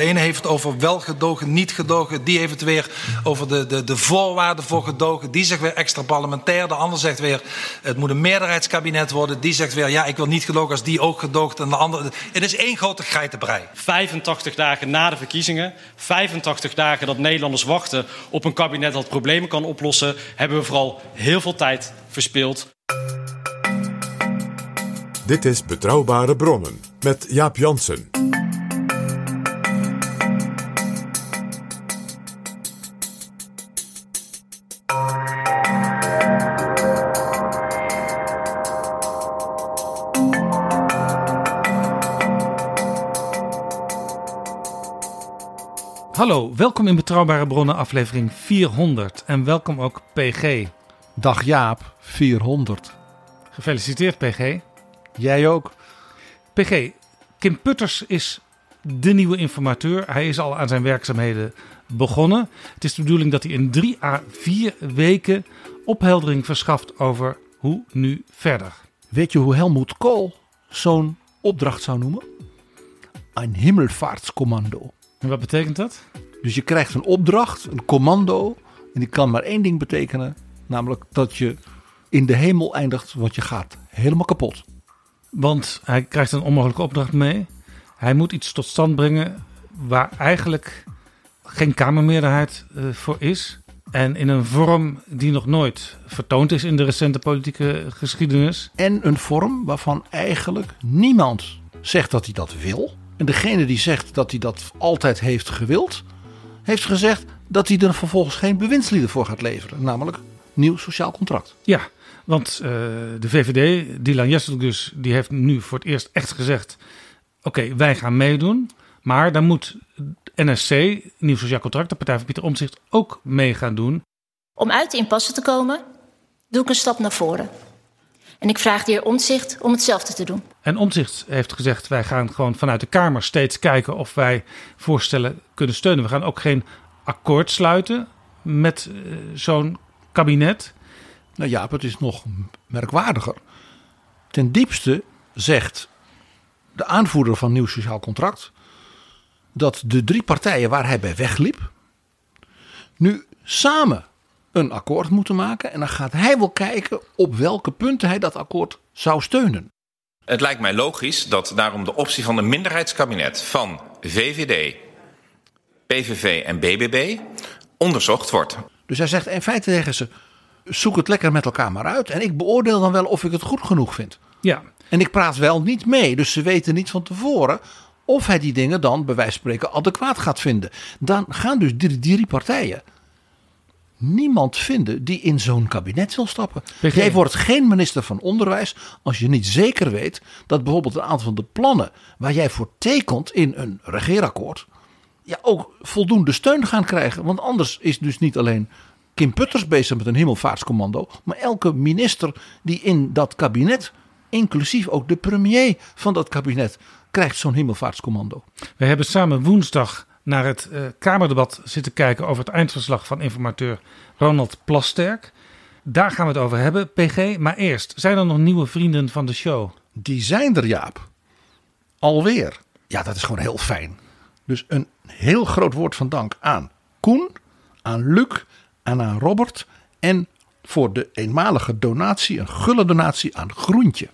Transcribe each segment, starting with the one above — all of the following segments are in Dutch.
De ene heeft het over wel gedogen, niet gedogen. Die heeft het weer over de, de, de voorwaarden voor gedogen. Die zegt weer extra parlementair. De ander zegt weer het moet een meerderheidskabinet worden. Die zegt weer ja, ik wil niet gedogen als die ook gedoogt. En de andere. Het is één grote geitenbrei. 85 dagen na de verkiezingen, 85 dagen dat Nederlanders wachten op een kabinet dat problemen kan oplossen, hebben we vooral heel veel tijd verspild. Dit is Betrouwbare Bronnen met Jaap Jansen. Hallo, welkom in Betrouwbare Bronnen aflevering 400 en welkom ook PG. Dag Jaap, 400. Gefeliciteerd PG. Jij ook? PG, Kim Putters is de nieuwe informateur. Hij is al aan zijn werkzaamheden begonnen. Het is de bedoeling dat hij in drie à vier weken opheldering verschaft over hoe nu verder. Weet je hoe Helmoet Kool zo'n opdracht zou noemen? Een hemelvaartscommando. En wat betekent dat? Dus je krijgt een opdracht, een commando. En die kan maar één ding betekenen. Namelijk dat je in de hemel eindigt, want je gaat helemaal kapot. Want hij krijgt een onmogelijke opdracht mee. Hij moet iets tot stand brengen waar eigenlijk geen Kamermeerderheid eh, voor is. En in een vorm die nog nooit vertoond is in de recente politieke geschiedenis. En een vorm waarvan eigenlijk niemand zegt dat hij dat wil. En degene die zegt dat hij dat altijd heeft gewild, heeft gezegd dat hij er vervolgens geen bewindslieden voor gaat leveren. Namelijk nieuw sociaal contract. Ja, want uh, de VVD, Dylan Jesselgus, die heeft nu voor het eerst echt gezegd... oké, wij gaan meedoen, maar dan moet NSC, nieuw sociaal contract, de Partij van Pieter Omtzigt, ook mee gaan doen. Om uit de impasse te komen, doe ik een stap naar voren. En ik vraag de heer Omtzigt om hetzelfde te doen. En Omtzigt heeft gezegd: wij gaan gewoon vanuit de Kamer steeds kijken of wij voorstellen kunnen steunen. We gaan ook geen akkoord sluiten met uh, zo'n kabinet. Nou ja, het is nog merkwaardiger. Ten diepste zegt de aanvoerder van Nieuw Sociaal Contract dat de drie partijen waar hij bij wegliep, nu samen een akkoord moeten maken. En dan gaat hij wel kijken op welke punten hij dat akkoord zou steunen. Het lijkt mij logisch dat daarom de optie van een minderheidskabinet van VVD, PVV en BBB onderzocht wordt. Dus hij zegt in feite tegen ze: zoek het lekker met elkaar maar uit. En ik beoordeel dan wel of ik het goed genoeg vind. Ja. En ik praat wel niet mee, dus ze weten niet van tevoren of hij die dingen dan bij wijze van spreken adequaat gaat vinden. Dan gaan dus die drie partijen niemand vinden die in zo'n kabinet wil stappen. PG. Jij wordt geen minister van Onderwijs als je niet zeker weet dat bijvoorbeeld een aantal van de plannen waar jij voor tekent in een regeerakkoord, ja, ook voldoende steun gaan krijgen. Want anders is dus niet alleen Kim Putters bezig met een hemelvaartscommando, maar elke minister die in dat kabinet, inclusief ook de premier van dat kabinet, krijgt zo'n hemelvaartscommando. We hebben samen woensdag naar het uh, Kamerdebat zitten kijken over het eindverslag van informateur Ronald Plasterk. Daar gaan we het over hebben, PG. Maar eerst, zijn er nog nieuwe vrienden van de show? Die zijn er, Jaap. Alweer. Ja, dat is gewoon heel fijn. Dus een heel groot woord van dank aan Koen, aan Luc en aan Robert. En voor de eenmalige donatie, een gulle donatie aan Groentje.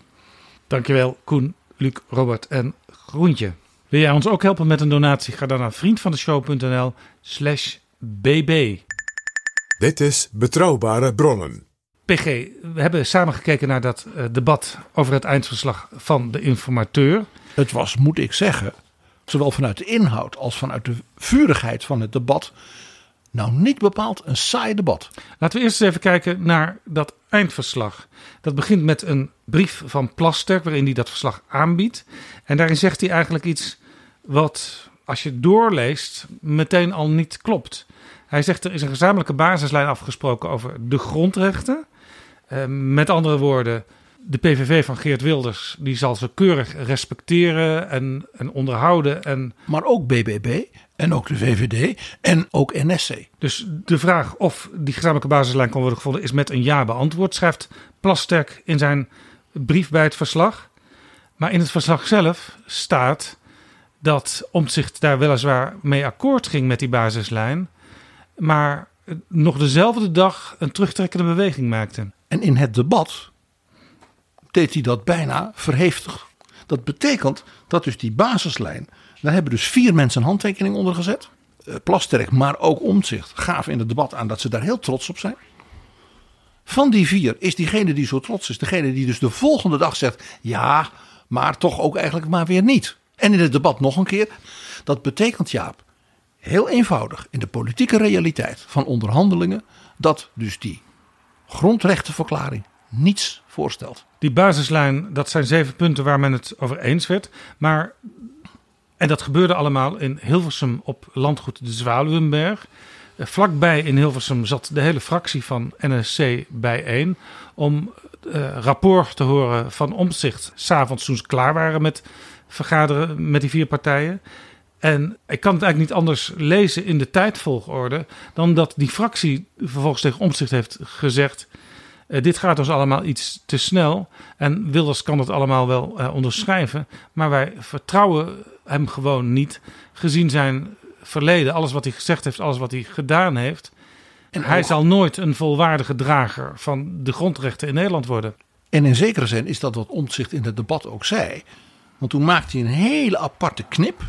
Dankjewel, Koen, Luc, Robert en Groentje. Wil jij ons ook helpen met een donatie? Ga dan naar vriendvandeshow.nl slash bb. Dit is Betrouwbare Bronnen. PG, we hebben samen gekeken naar dat uh, debat over het eindverslag van de informateur. Het was, moet ik zeggen, zowel vanuit de inhoud als vanuit de vurigheid van het debat, nou niet bepaald een saai debat. Laten we eerst eens even kijken naar dat eindverslag. Dat begint met een brief van Plasterk waarin hij dat verslag aanbiedt. En daarin zegt hij eigenlijk iets wat, als je doorleest, meteen al niet klopt. Hij zegt er is een gezamenlijke basislijn afgesproken over de grondrechten. Uh, met andere woorden, de PVV van Geert Wilders die zal ze keurig respecteren en, en onderhouden. En... Maar ook BBB en ook de VVD en ook NSC. Dus de vraag of die gezamenlijke basislijn kan worden gevonden is met een ja beantwoord, schrijft Plasterk in zijn brief bij het verslag. Maar in het verslag zelf staat dat Omtzigt daar weliswaar mee akkoord ging met die basislijn, maar nog dezelfde dag een terugtrekkende beweging maakte. En in het debat deed hij dat bijna verheftig. Dat betekent dat dus die basislijn, daar hebben dus vier mensen een handtekening onder gezet. Eh, Plasterk, maar ook Omtzigt gaven in het debat aan dat ze daar heel trots op zijn. Van die vier is diegene die zo trots is, degene die dus de volgende dag zegt: ja, maar toch ook eigenlijk maar weer niet. En in het debat nog een keer. Dat betekent, Jaap, heel eenvoudig in de politieke realiteit van onderhandelingen, dat dus die grondrechtenverklaring niets voorstelt. Die basislijn, dat zijn zeven punten waar men het over eens werd. Maar, en dat gebeurde allemaal in Hilversum op landgoed de Zwaluwenberg. Eh, Vlakbij in Hilversum zat de hele fractie van NSC bijeen om eh, rapport te horen van Omtzigt. S'avonds toen ze klaar waren met vergaderen met die vier partijen. En ik kan het eigenlijk niet anders lezen in de tijdvolgorde dan dat die fractie vervolgens tegen Omtzigt heeft gezegd. Eh, dit gaat ons allemaal iets te snel. En Wilders kan het allemaal wel eh, onderschrijven. Maar wij vertrouwen hem gewoon niet. Gezien zijn verleden, alles wat hij gezegd heeft, alles wat hij gedaan heeft. En hij zal nooit een volwaardige drager van de grondrechten in Nederland worden. En in zekere zin is dat wat Omtzigt in het debat ook zei. Want toen maakte hij een hele aparte knip.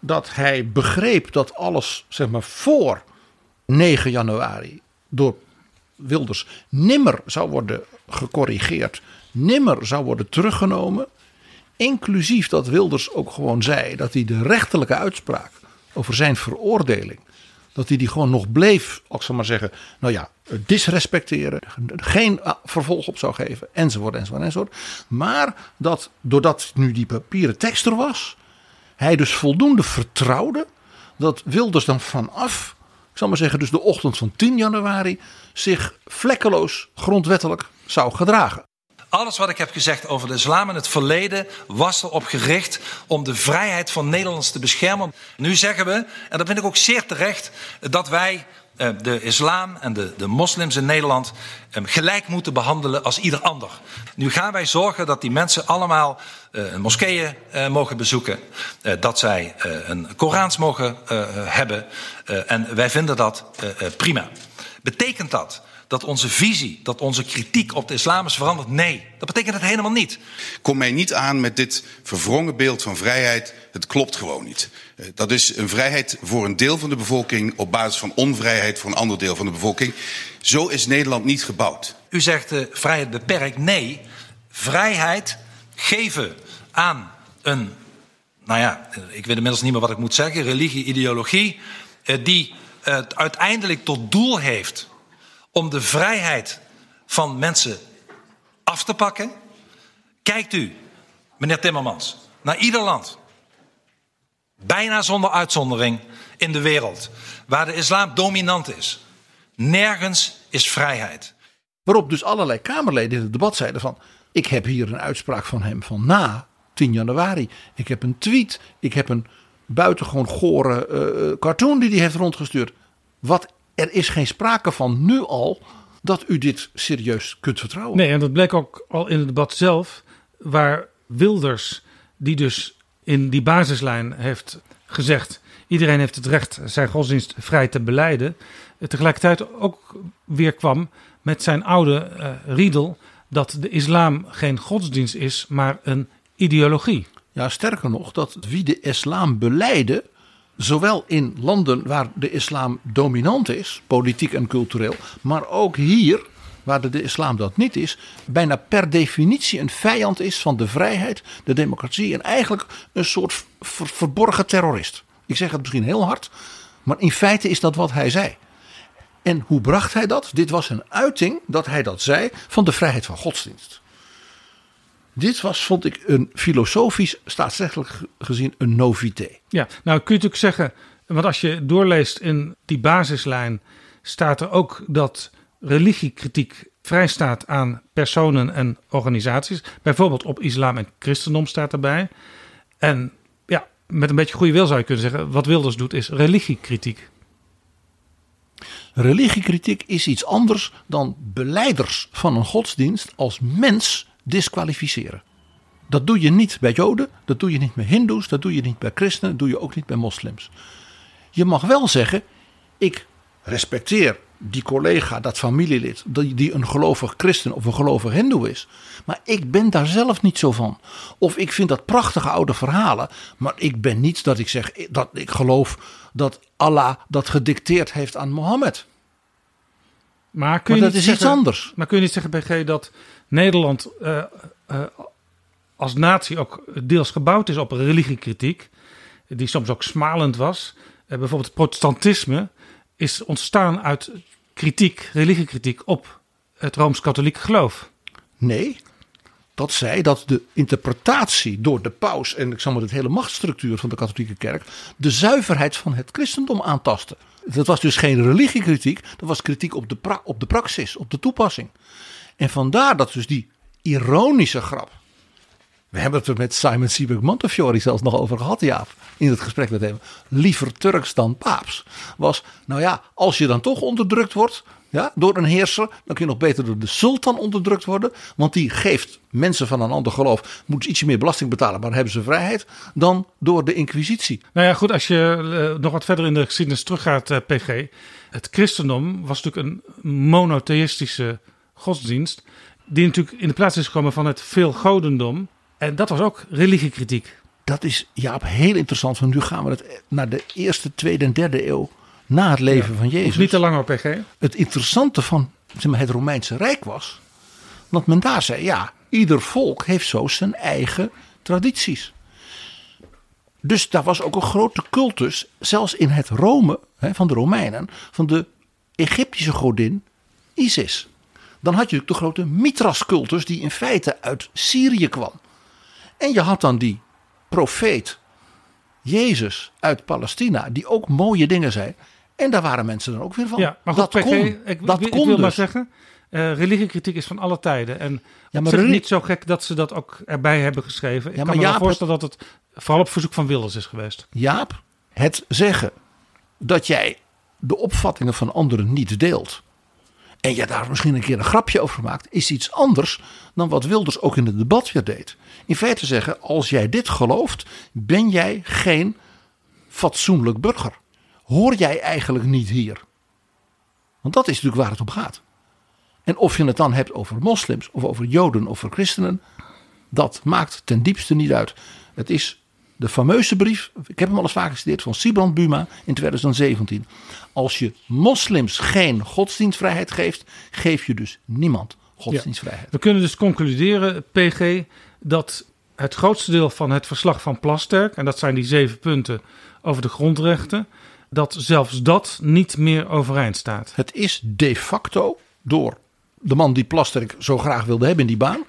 Dat hij begreep dat alles zeg maar, voor 9 januari door Wilders nimmer zou worden gecorrigeerd. Nimmer zou worden teruggenomen. Inclusief dat Wilders ook gewoon zei dat hij de rechterlijke uitspraak over zijn veroordeling. Dat hij die gewoon nog bleef, ik zal maar zeggen, nou ja, disrespecteren. Geen vervolg op zou geven, enzovoort, enzovoort, enzovoort. Maar dat doordat nu die papieren tekst er was, hij dus voldoende vertrouwde dat Wilders dan vanaf, ik zal maar zeggen, dus de ochtend van 10 januari, zich vlekkeloos grondwettelijk zou gedragen. Alles wat ik heb gezegd over de islam in het verleden was erop gericht om de vrijheid van Nederlanders te beschermen. Nu zeggen we, en dat vind ik ook zeer terecht, dat wij eh, de islam en de, de moslims in Nederland eh, gelijk moeten behandelen als ieder ander. Nu gaan wij zorgen dat die mensen allemaal eh, moskeeën eh, mogen bezoeken, dat zij een Korans mogen hebben en wij vinden dat prima. Betekent dat dat onze visie, dat onze kritiek op de islam is veranderd? Nee, dat betekent het helemaal niet. Kom mij niet aan met dit verwrongen beeld van vrijheid. Het klopt gewoon niet. Eh, Dat is een vrijheid voor een deel van de bevolking op basis van onvrijheid voor een ander deel van de bevolking. Zo is Nederland niet gebouwd. U zegt uh, vrijheid beperkt. Nee, vrijheid geven aan een, nou ja, ik weet inmiddels niet meer wat ik moet zeggen, religie, ideologie, uh, die uh, uiteindelijk tot doel heeft om de vrijheid van mensen af te pakken. Kijkt u, meneer Timmermans, naar ieder land, bijna zonder uitzondering in de wereld, waar de islam dominant is. Nergens is vrijheid. Waarop dus allerlei Kamerleden in het debat zeiden van... ik heb hier een uitspraak van hem van na 10 januari. Ik heb een tweet. Ik heb een buitengewoon gore uh, cartoon die hij heeft rondgestuurd. Wat, er is geen sprake van nu al dat u dit serieus kunt vertrouwen. Nee, en dat bleek ook al in het debat zelf... waar Wilders, die dus in die basislijn heeft gezegd... iedereen heeft het recht zijn godsdienst vrij te beleiden... tegelijkertijd ook weer kwam met zijn oude riedel dat de islam geen godsdienst is, maar een ideologie. Ja, sterker nog, dat wie de islam beleiden, zowel in landen waar de islam dominant is, politiek en cultureel, maar ook hier, waar de, islam dat niet is, bijna per definitie een vijand is van de vrijheid, de democratie en eigenlijk een soort ver verborgen terrorist. Ik zeg het misschien heel hard, maar in feite is dat wat hij zei. En hoe bracht hij dat? Dit was een uiting dat hij dat zei van de vrijheid van godsdienst. Dit was, vond ik, een filosofisch, staatsrechtelijk gezien, een novité. Ja, nou kun je natuurlijk zeggen, want als je doorleest in die basislijn, staat er ook dat religiekritiek vrijstaat aan personen en organisaties. Bijvoorbeeld op islam en christendom staat erbij. En ja, met een beetje goede wil zou je kunnen zeggen, wat Wilders doet is religiekritiek. Religiekritiek is iets anders dan beleiders van een godsdienst als mens disqualificeren. Dat doe je niet bij Joden, dat doe je niet bij Hindoes, dat doe je niet bij christenen, dat doe je ook niet bij moslims. Je mag wel zeggen, ik respecteer die collega, dat familielid, die, een gelovig christen of een gelovig hindoe is. Maar ik ben daar zelf niet zo van. Of ik vind dat prachtige oude verhalen, maar ik ben niet dat ik zeg dat ik geloof dat Allah dat gedicteerd heeft aan Mohammed. Maar, kun Maar je dat is iets zeggen- anders. Maar kun je niet zeggen, BG, dat Nederland eh, eh, als natie ook deels gebouwd is op religiekritiek, die soms ook smalend was? Eh, bijvoorbeeld het protestantisme is ontstaan uit kritiek, religiekritiek op het Rooms-Katholieke geloof. Nee, dat zij dat de interpretatie door de paus en ik zal maar het hele machtsstructuur van de katholieke kerk de zuiverheid van het christendom aantasten. Dat was dus geen religiekritiek, dat was kritiek op de, pra- op de praxis, op de toepassing. En vandaar dat dus die ironische grap. We hebben het er met Simon Sebag Montefiore zelfs nog over gehad, Jaap. In het gesprek met hem. Liever Turks dan paaps. Was, nou ja, als je dan toch onderdrukt wordt ja, door een heerser. dan kun je nog beter door de sultan onderdrukt worden. Want die geeft mensen van een ander geloof. moeten ietsje meer belasting betalen, maar dan hebben ze vrijheid. dan door de Inquisitie. Nou ja, goed, als je eh, nog wat verder in de geschiedenis teruggaat, eh, PG. Het christendom was natuurlijk een monotheïstische godsdienst. Die natuurlijk in de plaats is gekomen van het veelgodendom. En dat was ook religiekritiek. Dat is Jaap heel interessant. Want nu gaan we het naar de eerste, tweede en derde eeuw. Na het leven van Jezus. niet te lang op PG. het interessante van zeg maar, het Romeinse Rijk was. dat men daar zei: ja, ieder volk heeft zo zijn eigen tradities. Dus daar was ook een grote cultus, zelfs in het Rome hè, van de Romeinen, van de Egyptische godin Isis. Dan had je natuurlijk de grote Mithras-cultus, die in feite uit Syrië kwam. En je had dan die profeet Jezus uit Palestina, die ook mooie dingen zei. En daar waren mensen dan ook weer van. Ja, maar goed, dat PG, kon, ik, dat ik, kon ik wil maar dus. zeggen, eh, religiekritiek is van alle tijden. En ja, maar maar reli- niet zo gek dat ze dat ook erbij hebben geschreven. Ik Ja, kan maar me wel Jaap, voorstellen dat het vooral op verzoek van Wilders is geweest. Jaap, het zeggen dat jij de opvattingen van anderen niet deelt. En je daar misschien een keer een grapje over maakt, is iets anders dan wat Wilders ook in het debat weer deed. In feite zeggen, als jij dit gelooft, ben jij geen fatsoenlijk burger. Hoor jij eigenlijk niet hier? Want dat is natuurlijk waar het om gaat. En of je het dan hebt over moslims of over joden of over christenen, dat maakt ten diepste niet uit. Het is de fameuze brief, ik heb hem al eens vaker gestudeerd, van Sibrand Buma in 2017. Als je moslims geen godsdienstvrijheid geeft, geef je dus niemand godsdienstvrijheid. We kunnen dus concluderen, PG, dat het grootste deel van het verslag van Plasterk, en dat zijn die zeven punten over de grondrechten, dat zelfs dat niet meer overeind staat. Het is de facto door de man die Plasterk zo graag wilde hebben in die baan,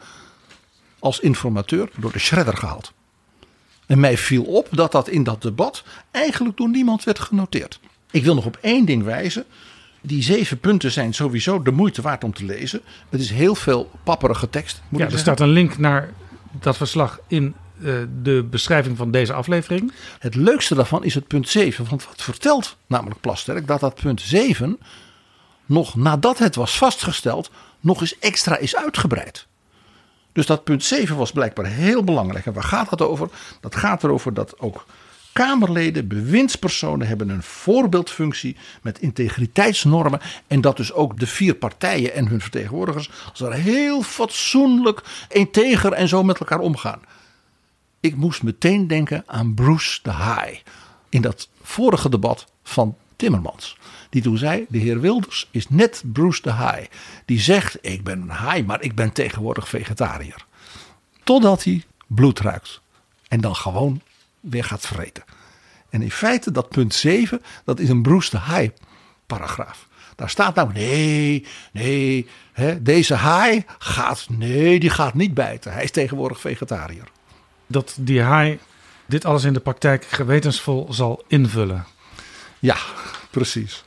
als informateur door de shredder gehaald. En mij viel op dat dat in dat debat eigenlijk door niemand werd genoteerd. Ik wil nog op één ding wijzen. Die zeven punten zijn sowieso de moeite waard om te lezen. Het is heel veel papperige tekst. Moet Ja, er zeggen. staat een link naar dat verslag in de beschrijving van deze aflevering. Het leukste daarvan is het punt 7. Want wat vertelt namelijk Plasterk? Dat dat punt 7 nog nadat het was vastgesteld nog eens extra is uitgebreid. Dus dat punt 7 was blijkbaar heel belangrijk. En waar gaat dat over? Dat gaat erover dat ook Kamerleden, bewindspersonen hebben een voorbeeldfunctie met integriteitsnormen. En dat dus ook de vier partijen en hun vertegenwoordigers als daar heel fatsoenlijk, integer en zo met elkaar omgaan. Ik moest meteen denken aan Bruce de Haai. In dat vorige debat van Timmermans. Die toen zei, de heer Wilders is net Bruce de Haai. Die zegt, ik ben een haai, maar ik ben tegenwoordig vegetariër. Totdat hij bloed ruikt. En dan gewoon weer gaat vreten. En in feite, dat punt 7, dat is een Bruce de Haai paragraaf. Daar staat nou, nee, nee, hè, deze haai gaat, nee, die gaat niet bijten. Hij is tegenwoordig vegetariër. Dat die haai dit alles in de praktijk gewetensvol zal invullen. Ja, precies.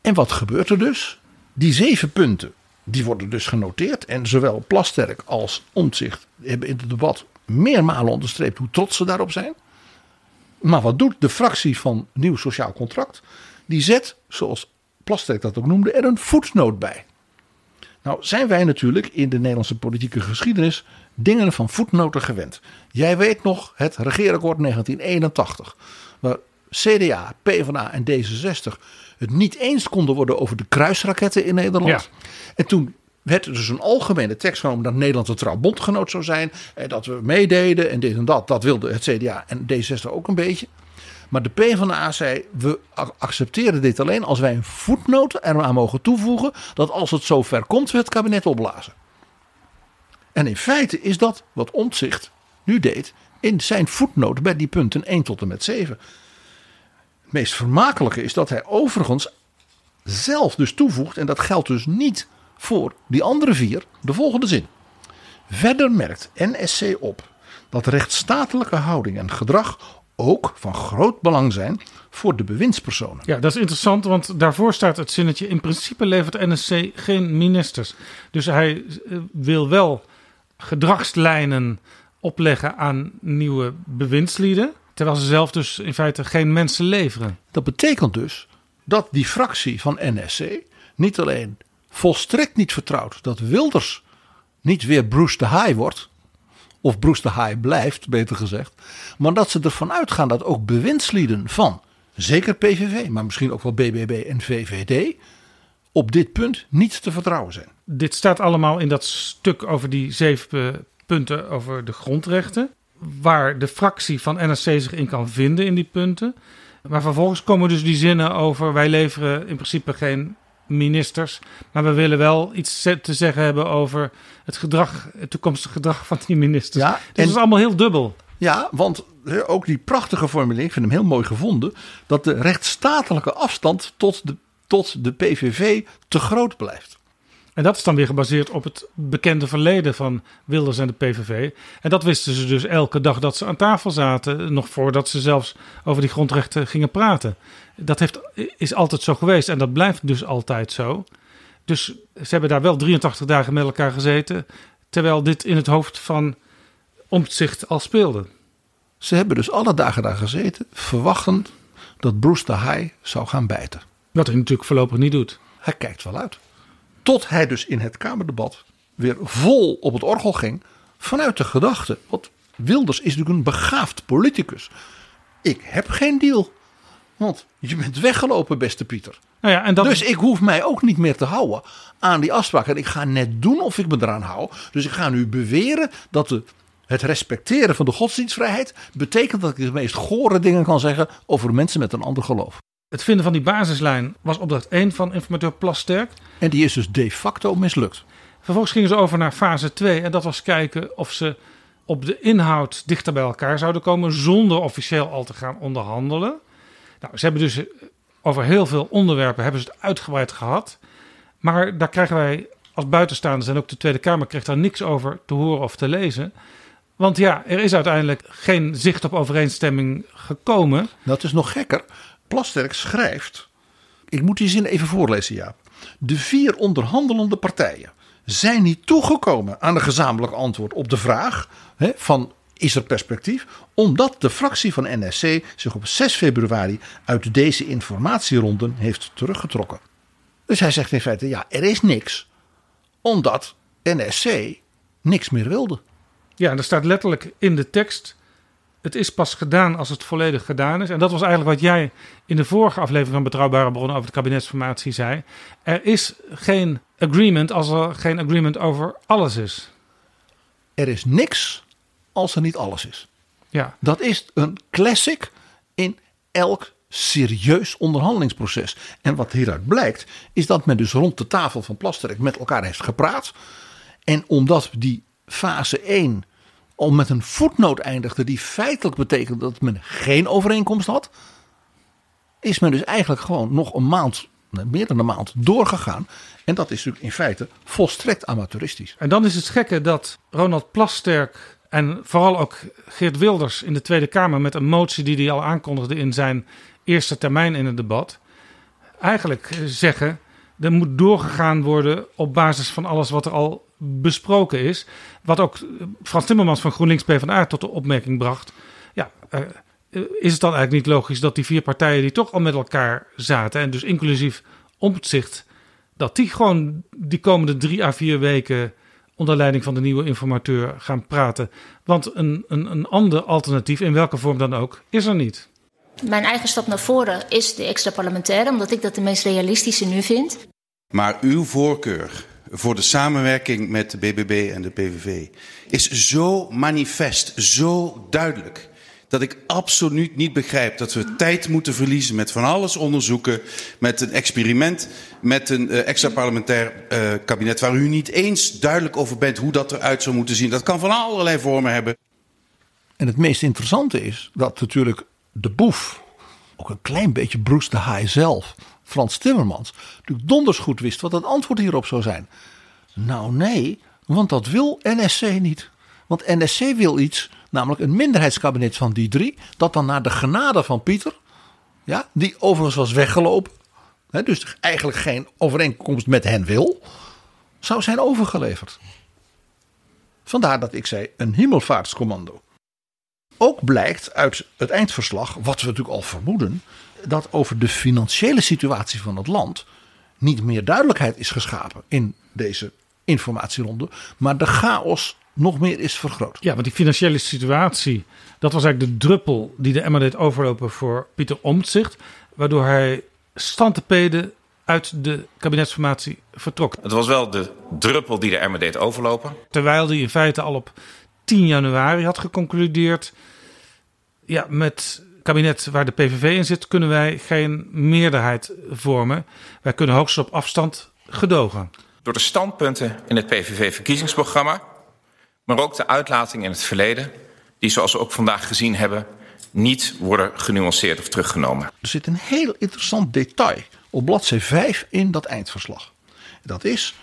En wat gebeurt er dus? Die zeven punten, die worden dus genoteerd. En zowel Plasterk als Omtzigt hebben in het debat meermalen onderstreept hoe trots ze daarop zijn. Maar wat doet de fractie van Nieuw Sociaal Contract? Die zet, zoals Plasterk dat ook noemde, er een voetnoot bij. Nou zijn wij natuurlijk in de Nederlandse politieke geschiedenis dingen van voetnoten gewend. Jij weet nog het regeerakkoord 1981. Waar CDA, PvdA en D66 het niet eens konden worden over de kruisraketten in Nederland. Ja. En toen werd er dus een algemene tekst genomen dat Nederland een trouw bondgenoot zou zijn. En dat we meededen en dit en dat. Dat wilde het CDA en D66 ook een beetje. Maar de PvdA zei, we ac- accepteren dit alleen als wij een voetnoot eraan mogen toevoegen. Dat als het zover komt, we het kabinet opblazen. En in feite is dat wat Omtzigt nu deed in zijn voetnoot bij die punten 1 tot en met 7. Het meest vermakelijke is dat hij overigens zelf dus toevoegt, en dat geldt dus niet voor die andere vier, de volgende zin. Verder merkt NSC op dat rechtsstatelijke houding en gedrag ook van groot belang zijn voor de bewindspersonen. Ja, dat is interessant, want daarvoor staat het zinnetje: in principe levert NSC geen ministers. Dus hij eh, wil wel gedragslijnen opleggen aan nieuwe bewindslieden, terwijl ze zelf dus in feite geen mensen leveren. Dat betekent dus dat die fractie van NSC niet alleen volstrekt niet vertrouwt dat Wilders niet weer Bruce de Haai wordt, of Bruce de Haai blijft, beter gezegd, maar dat ze ervan uitgaan dat ook bewindslieden van, zeker PVV, maar misschien ook wel BBB en VVD, op dit punt niet te vertrouwen zijn. Dit staat allemaal in dat stuk over die zeven punten over de grondrechten. Waar de fractie van NSC zich in kan vinden in die punten. Maar vervolgens komen dus die zinnen over: wij leveren in principe geen ministers. Maar we willen wel iets te zeggen hebben over het gedrag, het toekomstige gedrag van die ministers. Ja, dus en- het is allemaal heel dubbel. Ja, want ook die prachtige formulering, ik vind hem heel mooi gevonden, dat de rechtsstatelijke afstand tot de, tot de PVV te groot blijft. En dat is dan weer gebaseerd op het bekende verleden van Wilders en de PVV. En dat wisten ze dus elke dag dat ze aan tafel zaten, nog voordat ze zelfs over die grondrechten gingen praten. Dat heeft, is altijd zo geweest en dat blijft dus altijd zo. Dus ze hebben daar wel 83 dagen met elkaar gezeten, terwijl dit in het hoofd van Omtzigt al speelde. Ze hebben dus alle dagen daar gezeten, verwachtend dat Bruce de Haai zou gaan bijten. Wat hij natuurlijk voorlopig niet doet. Hij kijkt wel uit. Tot hij dus in het Kamerdebat weer vol op het orgel ging. Vanuit de gedachte. Want Wilders is natuurlijk een begaafd politicus. Ik heb geen deal. Want je bent weggelopen, beste Pieter. Nou ja, en dat, Dus ik hoef mij ook niet meer te houden aan die afspraak. En ik ga net doen of ik me eraan hou. Dus ik ga nu beweren dat de, het respecteren van de godsdienstvrijheid betekent dat ik de meest gore dingen kan zeggen over mensen met een ander geloof. het vinden van die basislijn was opdracht 1 van informateur Plasterk. En die is dus de facto mislukt. Vervolgens gingen ze over naar fase 2 en dat was kijken of ze op de inhoud dichter bij elkaar zouden komen zonder officieel al te gaan onderhandelen. Nou, ze hebben dus eh, over heel veel onderwerpen hebben ze het uitgebreid gehad. Maar daar krijgen wij als buitenstaanders en ook de Tweede Kamer krijgt daar niks over te horen of te lezen. Want ja, er is uiteindelijk geen zicht op overeenstemming gekomen. Dat is nog gekker. Plasterk schrijft. Ik moet die zin even voorlezen, Jaap. De vier onderhandelende partijen zijn niet toegekomen aan een gezamenlijk antwoord op de vraag hè, van is er perspectief, omdat de fractie van NSC zich op 6 februari uit deze informatieronden heeft teruggetrokken. Dus hij zegt in feite, ja, er is niks, omdat NSC niks meer wilde. Ja, en er staat letterlijk in de tekst: het is pas gedaan als het volledig gedaan is. En dat was eigenlijk wat jij in de vorige aflevering van Betrouwbare Bronnen over de kabinetsformatie zei. Er is geen agreement als er geen agreement over alles is. Er is niks als er niet alles is. Ja, Dat is een classic in elk serieus onderhandelingsproces. En wat hieruit blijkt, is dat men dus rond de tafel van Plasterk met elkaar heeft gepraat. En omdat die fase 1 al met een voetnoot eindigde, die feitelijk betekent dat men geen overeenkomst had, is men dus eigenlijk gewoon nog een maand, meer dan een maand, doorgegaan. En dat is natuurlijk in feite volstrekt amateuristisch. en dan is het gekke dat Ronald Plasterk en vooral ook Geert Wilders in de Tweede Kamer met een motie die hij al aankondigde in zijn eerste termijn in het debat, eigenlijk eh, zeggen er moet doorgegaan worden op basis van alles wat er al besproken is. Wat ook eh, Frans Timmermans van GroenLinks PvdA tot de opmerking bracht. Ja, eh, is het dan eigenlijk niet logisch dat die vier partijen die toch al met elkaar zaten en dus inclusief Omtzigt dat die gewoon die komende drie à vier weken onder leiding van de nieuwe informateur gaan praten. Want een, een, een ander alternatief, in welke vorm dan ook, is er niet. Mijn eigen stap naar voren is de extra parlementaire, omdat ik dat de meest realistische nu vind. Maar uw voorkeur voor de samenwerking met de BBB en de PVV is zo manifest, zo duidelijk. Dat ik absoluut niet begrijp dat we tijd moeten verliezen met van alles onderzoeken. Met een experiment, met een uh, extra parlementair uh, kabinet. waar u niet eens duidelijk over bent hoe dat eruit zou moeten zien. Dat kan van allerlei vormen hebben. En het meest interessante is dat natuurlijk de boef, ook een klein beetje Bruce de Haai zelf, Frans Timmermans, natuurlijk donders goed wist wat het antwoord hierop zou zijn. Nou nee, want dat wil NSC niet. Want NSC wil iets, namelijk een minderheidskabinet van die drie, dat dan naar de genade van Pieter, ja, die overigens was weggelopen, hè, dus eigenlijk geen overeenkomst met hen wil, zou zijn overgeleverd. Vandaar dat ik zei een hemelvaartscommando. Ook blijkt uit het eindverslag, wat we natuurlijk al vermoeden, dat over de financiële situatie van het land niet meer duidelijkheid is geschapen in deze informatieronde, maar de chaos nog meer is vergroot. Ja, want die financiële situatie, dat was eigenlijk de druppel die de emmer deed overlopen voor Pieter Omtzigt, waardoor hij stantepeden uit de kabinetsformatie vertrok. Het was wel de druppel die de emmer deed overlopen. Terwijl hij in feite al op 10 januari had geconcludeerd, ja, met kabinet waar de PVV in zit, kunnen wij geen meerderheid vormen. Wij kunnen hoogstens op afstand gedogen. Door de standpunten in het PVV-verkiezingsprogramma, maar ook de uitlatingen in het verleden, die zoals we ook vandaag gezien hebben, niet worden genuanceerd of teruggenomen. Er zit een heel interessant detail op bladzijde 5 in dat eindverslag. Dat is,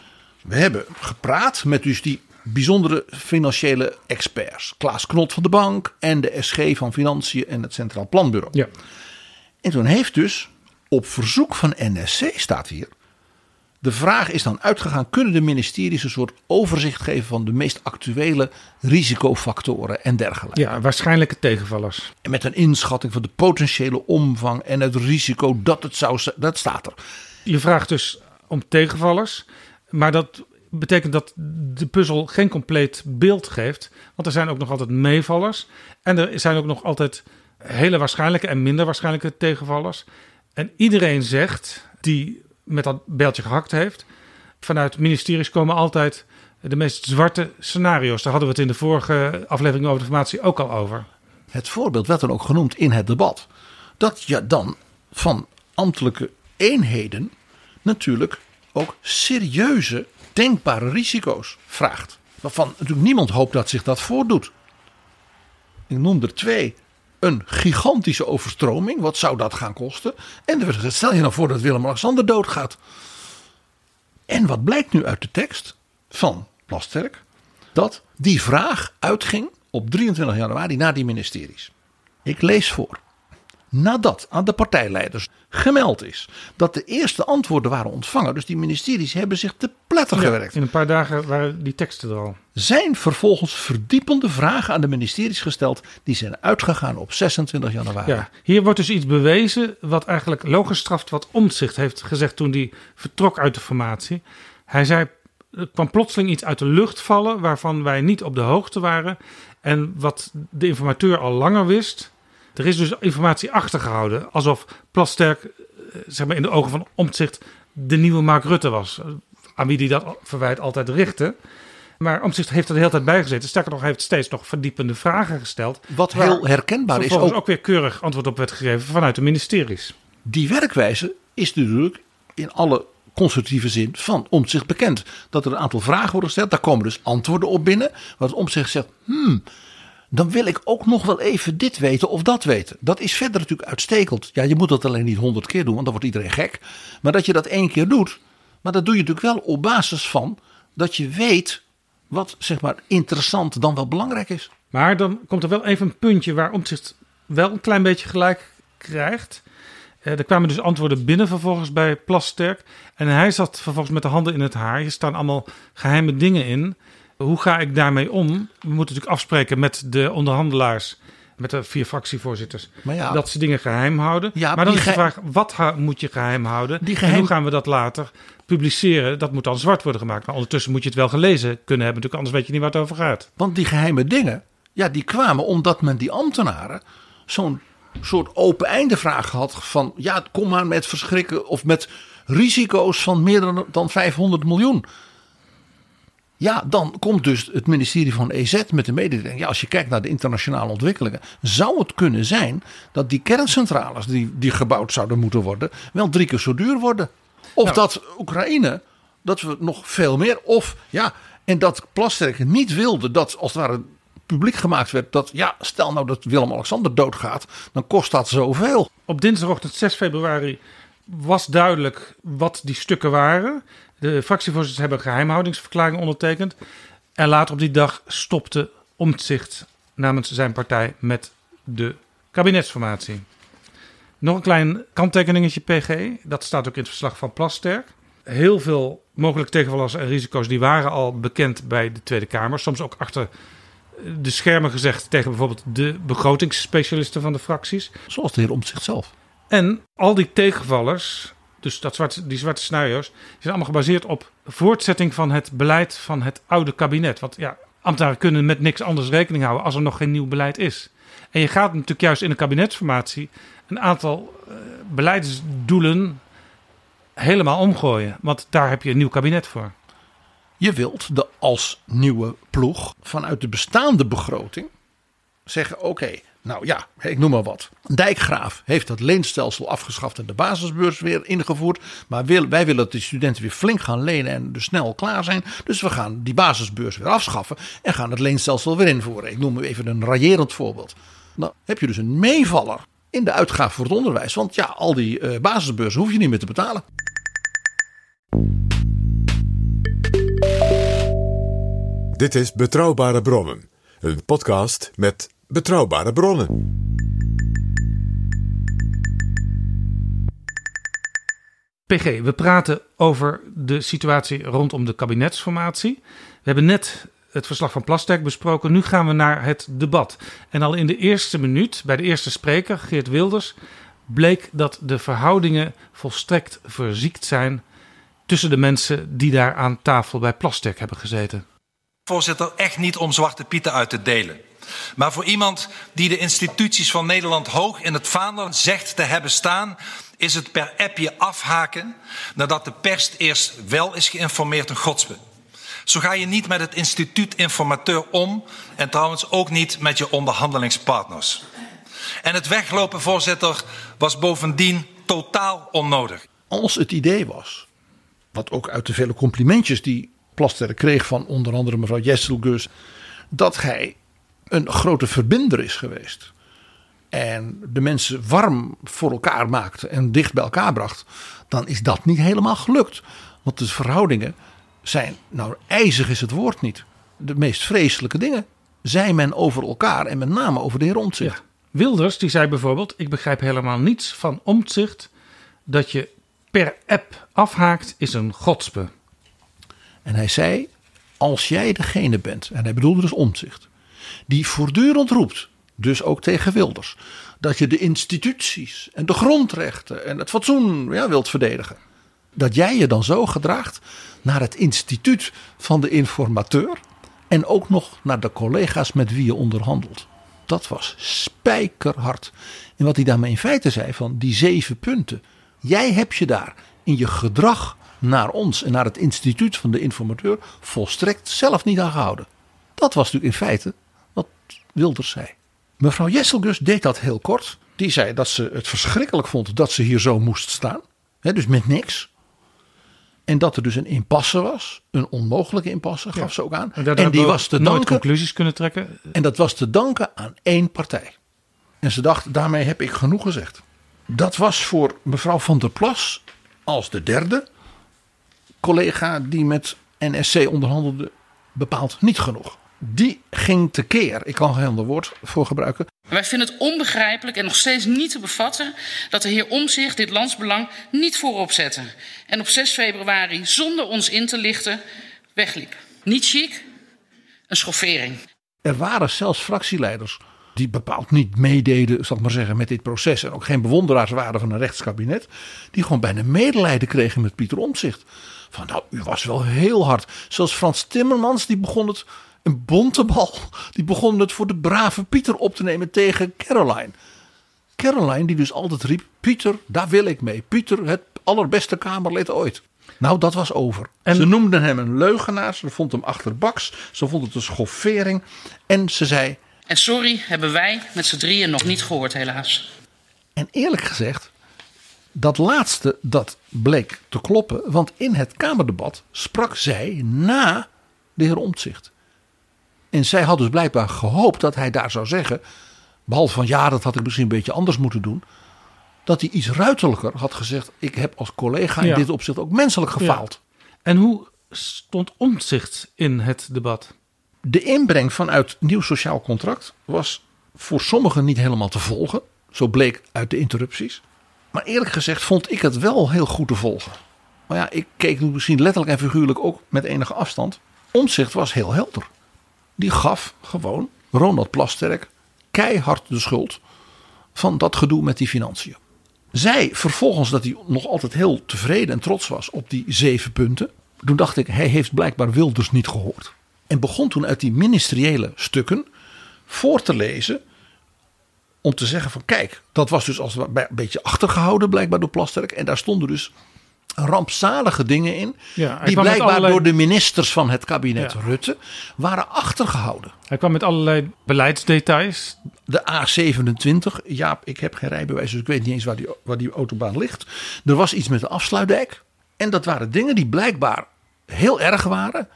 we hebben gepraat met dus die bijzondere financiële experts. Klaas Knot van de bank en de SG van Financiën en het Centraal Planbureau. Ja. En toen heeft dus op verzoek van NSC staat hier. De vraag is dan uitgegaan: kunnen de ministeries een soort overzicht geven van de meest actuele risicofactoren en dergelijke? Ja, waarschijnlijke tegenvallers. En met een inschatting van de potentiële omvang en het risico dat het zou. Dat staat er. Je vraagt dus om tegenvallers. Maar dat betekent dat de puzzel geen compleet beeld geeft. Want er zijn ook nog altijd meevallers. En er zijn ook nog altijd hele waarschijnlijke en minder waarschijnlijke tegenvallers. En iedereen zegt, die met dat beeldje gehakt heeft... vanuit ministeries komen altijd de meest zwarte scenario's. Daar hadden we het in de vorige aflevering over de formatie ook al over. Het voorbeeld werd dan ook genoemd in het debat. Dat je dan van ambtelijke eenheden natuurlijk ook serieuze denkbare risico's vraagt. Waarvan natuurlijk niemand hoopt dat zich dat voordoet. Ik noem er twee. Een gigantische overstroming, wat zou dat gaan kosten? En stel je nou voor dat Willem-Alexander doodgaat. En wat blijkt nu uit de tekst van Plasterk? Dat die vraag uitging op 23 januari naar die ministeries. Ik lees voor nadat aan de partijleiders gemeld is dat de eerste antwoorden waren ontvangen, dus die ministeries hebben zich te pletter gewerkt. In een paar dagen waren die teksten er al. Zijn vervolgens verdiepende vragen aan de ministeries gesteld, die zijn uitgegaan op 26 januari. Ja, hier wordt dus iets bewezen wat eigenlijk logisch straft wat Omtzigt heeft gezegd toen hij vertrok uit de formatie. Hij zei, er kwam plotseling iets uit de lucht vallen waarvan wij niet op de hoogte waren en wat de informateur al langer wist. Er is dus informatie achtergehouden. Alsof Plasterk zeg maar in de ogen van Omtzigt de nieuwe Mark Rutte was. Aan wie die dat verwijt altijd richtte. Maar Omtzigt heeft er de hele tijd bij gezeten. Sterker nog, heeft steeds nog verdiepende vragen gesteld. Wat heel herkenbaar is ook... ook weer keurig antwoord op werd gegeven vanuit de ministeries. Die werkwijze is natuurlijk in alle constructieve zin van Omtzigt bekend. Dat er een aantal vragen worden gesteld. Daar komen dus antwoorden op binnen. Wat Omtzigt zegt, hmm, dan wil ik ook nog wel even dit weten of dat weten. Dat is verder natuurlijk uitstekend. Ja, je moet dat alleen niet honderd keer doen, want dan wordt iedereen gek. Maar dat je dat één keer doet, maar dat doe je natuurlijk wel op basis van dat je weet wat zeg maar interessant dan wel belangrijk is. Maar dan komt er wel even een puntje waar Omtzigt wel een klein beetje gelijk krijgt. Eh, er kwamen dus antwoorden binnen vervolgens bij Plasterk. En hij zat vervolgens met de handen in het haar. Er staan allemaal geheime dingen in. Hoe ga ik daarmee om? We moeten natuurlijk afspreken met de onderhandelaars met de vier fractievoorzitters. Ja. Dat ze dingen geheim houden. Ja, maar dan die is de vraag, wat moet je geheim houden? Die En geheim- hoe gaan we dat later publiceren? Dat moet dan zwart worden gemaakt. Maar ondertussen moet je het wel gelezen kunnen hebben. Natuurlijk, anders weet je niet waar het over gaat. Want die geheime dingen, ja, die kwamen omdat men die ambtenaren zo'n soort open einde vraag had van, ja, kom maar met verschrikken of met risico's van meer dan 500 miljoen. Ja, dan komt dus het ministerie van EZ met de mededeling. Ja, als je kijkt naar de internationale ontwikkelingen, zou het kunnen zijn dat die kerncentrales die, die gebouwd zouden moeten worden, wel drie keer zo duur worden. Of Nou. dat Oekraïne, dat we nog veel meer, of ja, en dat Plasterk niet wilde dat als het ware publiek gemaakt werd dat, ja, stel nou dat Willem-Alexander doodgaat, dan kost dat zoveel. Op dinsdagochtend 6 februari was duidelijk wat die stukken waren. De fractievoorzitters hebben een geheimhoudingsverklaring ondertekend. En later op die dag stopte Omtzigt namens zijn partij met de kabinetsformatie. Nog een klein kanttekeningetje PG. Dat staat ook in het verslag van Plasterk. Heel veel mogelijke tegenvallers en risico's die waren al bekend bij de Tweede Kamer. Soms ook achter de schermen gezegd tegen bijvoorbeeld de begrotingsspecialisten van de fracties. Zoals de heer Omtzigt zelf. En al die tegenvallers, dus dat zwarte, die zwarte scenario's, die zijn allemaal gebaseerd op voortzetting van het beleid van het oude kabinet. Want ja, ambtenaren kunnen met niks anders rekening houden als er nog geen nieuw beleid is. En je gaat natuurlijk juist in een kabinetsformatie een aantal eh, beleidsdoelen helemaal omgooien. Want daar heb je een nieuw kabinet voor. Je wilt de als nieuwe ploeg vanuit de bestaande begroting zeggen: oké, nou ja, ik noem maar wat. Dijkgraaf heeft het leenstelsel afgeschaft en de basisbeurs weer ingevoerd. Maar wij willen dat de studenten weer flink gaan lenen en dus snel klaar zijn. Dus we gaan die basisbeurs weer afschaffen en gaan het leenstelsel weer invoeren. Ik noem even een raillerend voorbeeld. Dan heb je dus een meevaller in de uitgaven voor het onderwijs. Want ja, al die eh, basisbeurzen hoef je niet meer te betalen. Dit is Betrouwbare Bronnen, een podcast met betrouwbare bronnen. PG, we praten over de situatie rondom de kabinetsformatie. We hebben net het verslag van Plasterk besproken. Nu gaan we naar het debat. En al in de eerste minuut, bij de eerste spreker, Geert Wilders, bleek dat de verhoudingen volstrekt verziekt zijn tussen de mensen die daar aan tafel bij Plasterk hebben gezeten. Voorzitter, echt niet om zwarte pieten uit te delen. Maar voor iemand die de instituties van Nederland hoog in het vaandel zegt te hebben staan, is het per appje afhaken nadat de pers eerst wel is geïnformeerd een godsbe. Zo ga je niet met het instituut informateur om en trouwens ook niet met je onderhandelingspartners. En het weglopen, voorzitter, was bovendien totaal onnodig. als het idee was, wat ook uit de vele complimentjes die Plasterk kreeg van onder andere mevrouw Jesselgus, dat hij een grote verbinder is geweest. En de mensen warm voor elkaar maakte en dicht bij elkaar bracht, dan is dat niet helemaal gelukt. Want de verhoudingen zijn, nou ijzig is het woord niet, de meest vreselijke dingen. Zei men over elkaar en met name over de heer Omtzigt. Wilders die zei bijvoorbeeld: Ik begrijp helemaal niets van omzicht. Dat je per app afhaakt, is een godspe. En hij zei: Als jij degene bent, en hij bedoelde dus omzicht, die voortdurend roept, dus ook tegen Wilders, dat je de instituties en de grondrechten en het fatsoen ja, wilt verdedigen, dat jij je dan zo gedraagt naar het instituut van de informateur en ook nog naar de collega's met wie je onderhandelt. Dat was spijkerhard. En wat hij daarmee in feite zei van die zeven punten. Jij hebt je daar in je gedrag naar ons en naar het instituut van de informateur volstrekt zelf niet aan gehouden. Dat was natuurlijk in feite wat Wilders zei. Mevrouw Jesselgus deed dat heel kort. Die zei dat ze het verschrikkelijk vond dat ze hier zo moest staan. Hè, dus met niks. En dat er dus een impasse was. Een onmogelijke impasse gaf ze ook aan. En, die was te nooit danken conclusies kunnen trekken. en dat was te danken aan één partij. En ze dacht, daarmee heb ik genoeg gezegd. Dat was voor mevrouw van der Plas als de derde collega die met NSC onderhandelde bepaald niet genoeg. Die ging tekeer, ik kan geen ander woord voor gebruiken, Wij vinden het onbegrijpelijk en nog steeds niet te bevatten dat de heer Omzicht dit landsbelang niet voorop zette. En op 6 februari zonder ons in te lichten wegliep. Niet chic, een schoffering. Er waren zelfs fractieleiders die bepaald niet meededen, zal ik maar zeggen, met dit proces. En ook geen bewonderaars waren van een rechtskabinet. Die gewoon bijna medelijden kregen met Pieter Omtzigt. Van nou, u was wel heel hard. Zoals Frans Timmermans, die begon het, een bontebal. Die begon het voor de brave Pieter op te nemen tegen Caroline. Caroline die dus altijd riep, Pieter, daar wil ik mee. Pieter, het allerbeste Kamerlid ooit. Nou, dat was over. En- Ze noemden hem een leugenaar. Ze vond hem achterbaks. Ze vond het een schoffering. En ze zei, En sorry hebben wij met z'n drieën nog niet gehoord, helaas. En eerlijk gezegd, dat laatste dat bleek te kloppen. Want in het Kamerdebat sprak zij na de heer Omtzigt. En zij had dus blijkbaar gehoopt dat hij daar zou zeggen. Behalve van ja, dat had ik misschien een beetje anders moeten doen. Dat hij iets ruiterlijker had gezegd. Ik heb als collega in Ja. dit opzicht ook menselijk gefaald. En hoe stond omzicht in het debat? De inbreng vanuit nieuw sociaal contract was voor sommigen niet helemaal te volgen. Zo bleek uit de interrupties. Maar eerlijk gezegd vond ik het wel heel goed te volgen. Maar ja, ik keek nu misschien letterlijk en figuurlijk ook met enige afstand. Omzicht was heel helder. Die gaf gewoon Ronald Plasterk keihard de schuld van dat gedoe met die financiën. Zij vervolgens dat hij nog altijd heel tevreden en trots was op die zeven punten. Toen dacht ik, hij heeft blijkbaar Wilders niet gehoord. En begon toen uit die ministeriële stukken voor te lezen. Om te zeggen van kijk, dat was dus als een beetje achtergehouden blijkbaar door Plasterk. En daar stonden dus rampzalige dingen in. Ja, die blijkbaar allerlei- door de ministers van het kabinet Ja. Rutte waren achtergehouden. Hij kwam met allerlei beleidsdetails. De A27, Jaap, ik heb geen rijbewijs, dus ik weet niet eens waar die, waar die autobaan ligt. Er was iets met de afsluitdijk. En dat waren dingen die blijkbaar heel erg waren.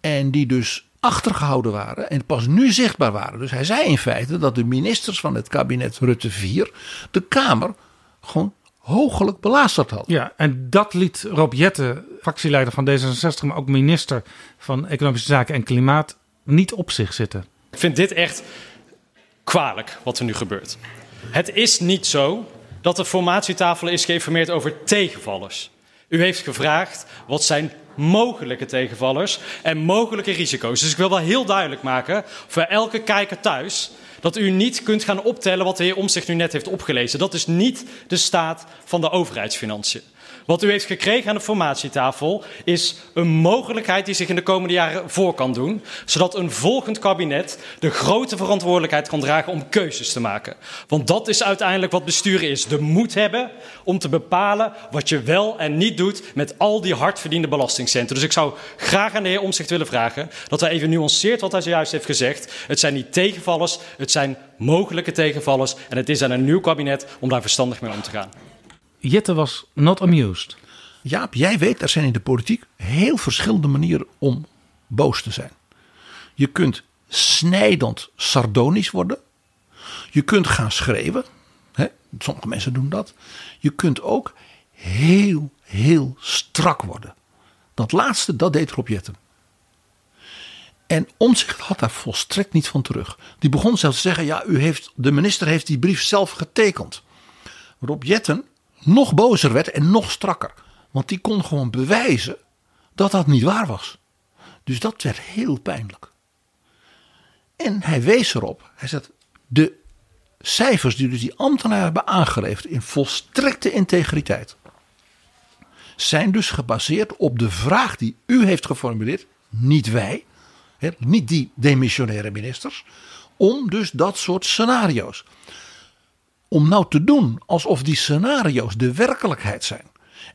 En die dus achtergehouden waren en pas nu zichtbaar waren. Dus hij zei in feite dat de ministers van het kabinet Rutte 4 de Kamer gewoon hoogelijk belasterd had. Ja, en dat liet Rob Jetten, fractieleider van D66, maar ook minister van Economische Zaken en Klimaat, niet op zich zitten. Ik vind dit echt kwalijk wat er nu gebeurt. Het is niet zo dat de formatietafel is geïnformeerd over tegenvallers. U heeft gevraagd wat zijn mogelijke tegenvallers en mogelijke risico's. Dus ik wil wel heel duidelijk maken voor elke kijker thuis dat u niet kunt gaan optellen wat de heer Omtzigt nu net heeft opgelezen. Dat is niet de staat van de overheidsfinanciën. Wat u heeft gekregen aan de formatietafel is een mogelijkheid die zich in de komende jaren voor kan doen, zodat een volgend kabinet de grote verantwoordelijkheid kan dragen om keuzes te maken. Want dat is uiteindelijk wat besturen is: de moed hebben om te bepalen wat je wel en niet doet met al die hardverdiende belastingcenten. Dus ik zou graag aan de heer Omtzigt willen vragen dat hij even nuanceert wat hij zojuist heeft gezegd. Het zijn niet tegenvallers, het zijn mogelijke tegenvallers en het is aan een nieuw kabinet om daar verstandig mee om te gaan. Jette was not amused. Jaap, jij weet, er zijn in de politiek heel verschillende manieren om boos te zijn. Je kunt snijdend sardonisch worden. Je kunt gaan schreeuwen. Hè? Sommige mensen doen dat. Je kunt ook heel, heel strak worden. Dat laatste, dat deed Rob Jetten. En Omtzigt had daar volstrekt niet van terug. Die begon zelfs te zeggen, ja, u heeft, de minister heeft die brief zelf getekend. Rob Jetten nog bozer werd en nog strakker. Want die kon gewoon bewijzen dat dat niet waar was. Dus dat werd heel pijnlijk. En hij wees erop. Hij zegt, de cijfers die dus die ambtenaren hebben aangeleverd in volstrekte integriteit. Zijn dus gebaseerd op de vraag die u heeft geformuleerd. Niet wij. Niet die demissionaire ministers. Om dus dat soort scenario's om nou te doen alsof die scenario's de werkelijkheid zijn.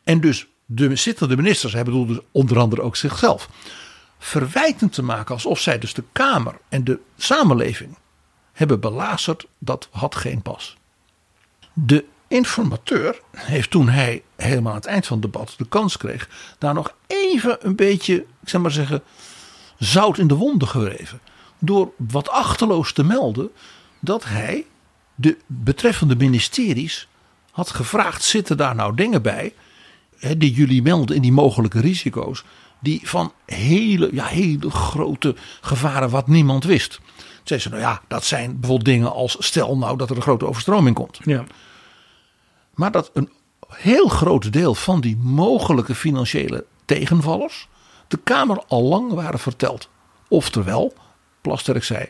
En dus de zittende ministers, hij bedoelt dus onder andere ook zichzelf, verwijtend te maken alsof zij dus de Kamer en de samenleving hebben belazerd, dat had geen pas. De informateur heeft toen hij helemaal aan het eind van het debat de kans kreeg, daar nog even een beetje, ik zeg maar zeggen, zout in de wonden gewreven. Door wat achterloos te melden dat hij de betreffende ministeries had gevraagd: zitten daar nou dingen bij hè, die jullie melden in die mogelijke risico's, die van hele, ja, hele grote gevaren wat niemand wist? Zei ze, nou ja, dat zijn bijvoorbeeld dingen als stel nou dat er een grote overstroming komt. Ja. Maar dat een heel groot deel van die mogelijke financiële tegenvallers de Kamer al lang waren verteld. Oftewel, Plasterk zei,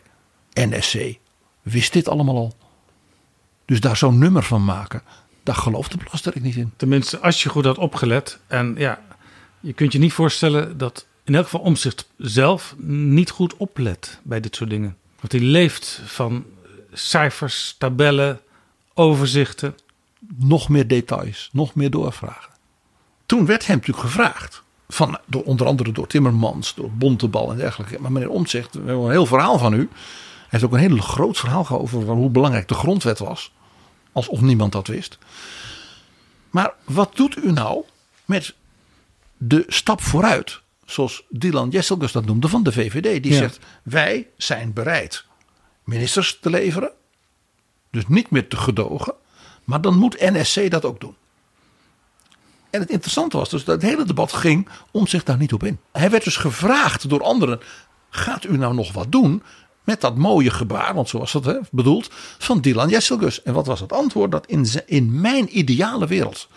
NSC wist dit allemaal al. Dus daar zo'n nummer van maken, daar gelooft de Plasterk niet in. Tenminste, als je goed had opgelet. En ja, je kunt je niet voorstellen dat in elk geval Omzicht zelf niet goed oplet bij dit soort dingen. Want hij leeft van cijfers, tabellen, overzichten. Nog meer details, nog meer doorvragen. Toen werd hem natuurlijk gevraagd, van, door, onder andere door Timmermans, door Bontebal en dergelijke. Maar meneer Omtzigt, we hebben een heel verhaal van u. Hij heeft ook een heel groot verhaal over hoe belangrijk de grondwet was. Alsof niemand dat wist. Maar wat doet u nou met de stap vooruit? Zoals Dylan Jesselgus dat noemde van de VVD. Die Ja. zegt, wij zijn bereid ministers te leveren. Dus niet meer te gedogen. Maar dan moet NSC dat ook doen. En het interessante was dus dat het hele debat ging om zich daar niet op in. Hij werd dus gevraagd door anderen: gaat u nou nog wat doen met dat mooie gebaar, want zo was het hè, bedoeld, van Dylan Jesselgus? En wat was het antwoord? Dat in, in mijn ideale wereld,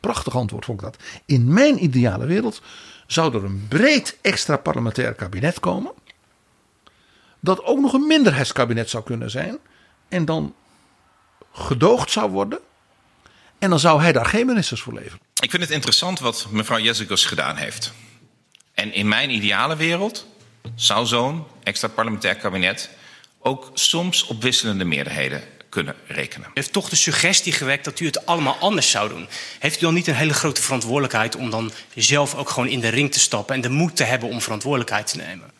prachtig antwoord vond ik dat, in mijn ideale wereld zou er een breed extra parlementair kabinet komen. Dat ook nog een minderheidskabinet zou kunnen zijn. En dan gedoogd zou worden. En dan zou hij daar geen ministers voor leveren. Ik vind het interessant wat mevrouw Jezegus gedaan heeft. En in mijn ideale wereld zou zo'n extra parlementair kabinet ook soms op wisselende meerderheden kunnen rekenen. U heeft toch de suggestie gewekt dat u het allemaal anders zou doen. Heeft u dan niet een hele grote verantwoordelijkheid om dan zelf ook gewoon in de ring te stappen en de moed te hebben om verantwoordelijkheid te nemen?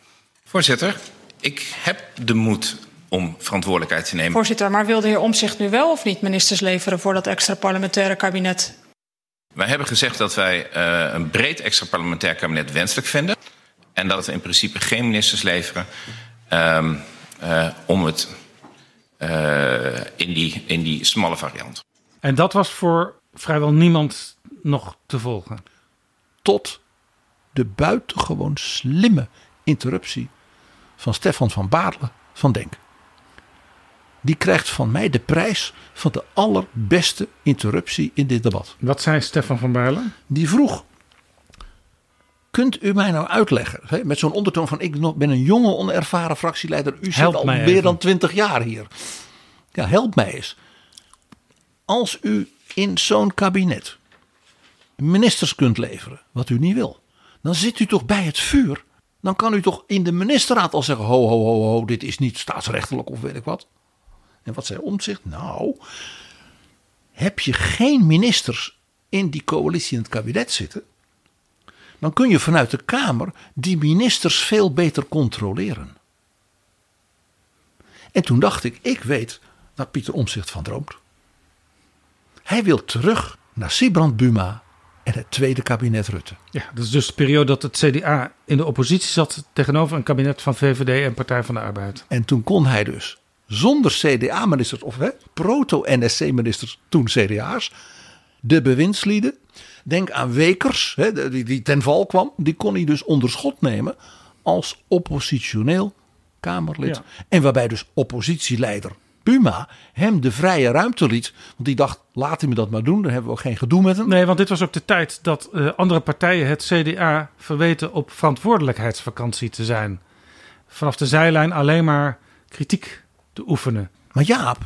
Voorzitter, ik heb de moed om verantwoordelijkheid te nemen. Voorzitter, maar wil de heer Omtzigt nu wel of niet ministers leveren voor dat extra parlementaire kabinet? Wij hebben gezegd dat wij uh, een breed extra parlementair kabinet wenselijk vinden. En dat we in principe geen ministers leveren uh, uh, om het uh, in, die, in die smalle variant. En dat was voor vrijwel niemand nog te volgen. Tot de buitengewoon slimme interruptie van Stefan van Baarle van Denk. Die krijgt van mij de prijs van de allerbeste interruptie in dit debat. Wat zei Stefan van Baarle? Die vroeg: Kunt u mij nou uitleggen, hè, met zo'n ondertoon van ik ben een jonge onervaren fractieleider, u zit al meer even. dan twintig jaar hier. Ja, help mij eens. Als u in zo'n kabinet ministers kunt leveren, wat u niet wil, dan zit u toch bij het vuur. Dan kan u toch in de ministerraad al zeggen: ho, ho, ho, ho, dit is niet staatsrechtelijk of weet ik wat. En wat zei Omtzigt? Nou, heb je geen ministers in die coalitie in het kabinet zitten, dan kun je vanuit de Kamer die ministers veel beter controleren. En toen dacht ik, ik weet waar Pieter Omtzigt van droomt. Hij wil terug naar Sibrand Buma en het tweede kabinet Rutte. Ja, dat is dus de periode dat het CDA in de oppositie zat tegenover een kabinet van VVD en Partij van de Arbeid. En toen kon hij dus zonder CDA-ministers of proto-NSC-ministers, toen CDA's, de bewindslieden. Denk aan Wekers, hè, die, die ten val kwam. Die kon hij dus onder schot nemen als oppositioneel Kamerlid. Ja. En waarbij dus oppositieleider Buma hem de vrije ruimte liet. Want die dacht, laat hij me dat maar doen. Dan hebben we ook geen gedoe met hem. Nee, want dit was ook de tijd dat eh, andere partijen het CDA verweten op verantwoordelijkheidsvakantie te zijn. Vanaf de zijlijn alleen maar kritiek te oefenen. Maar Jaap,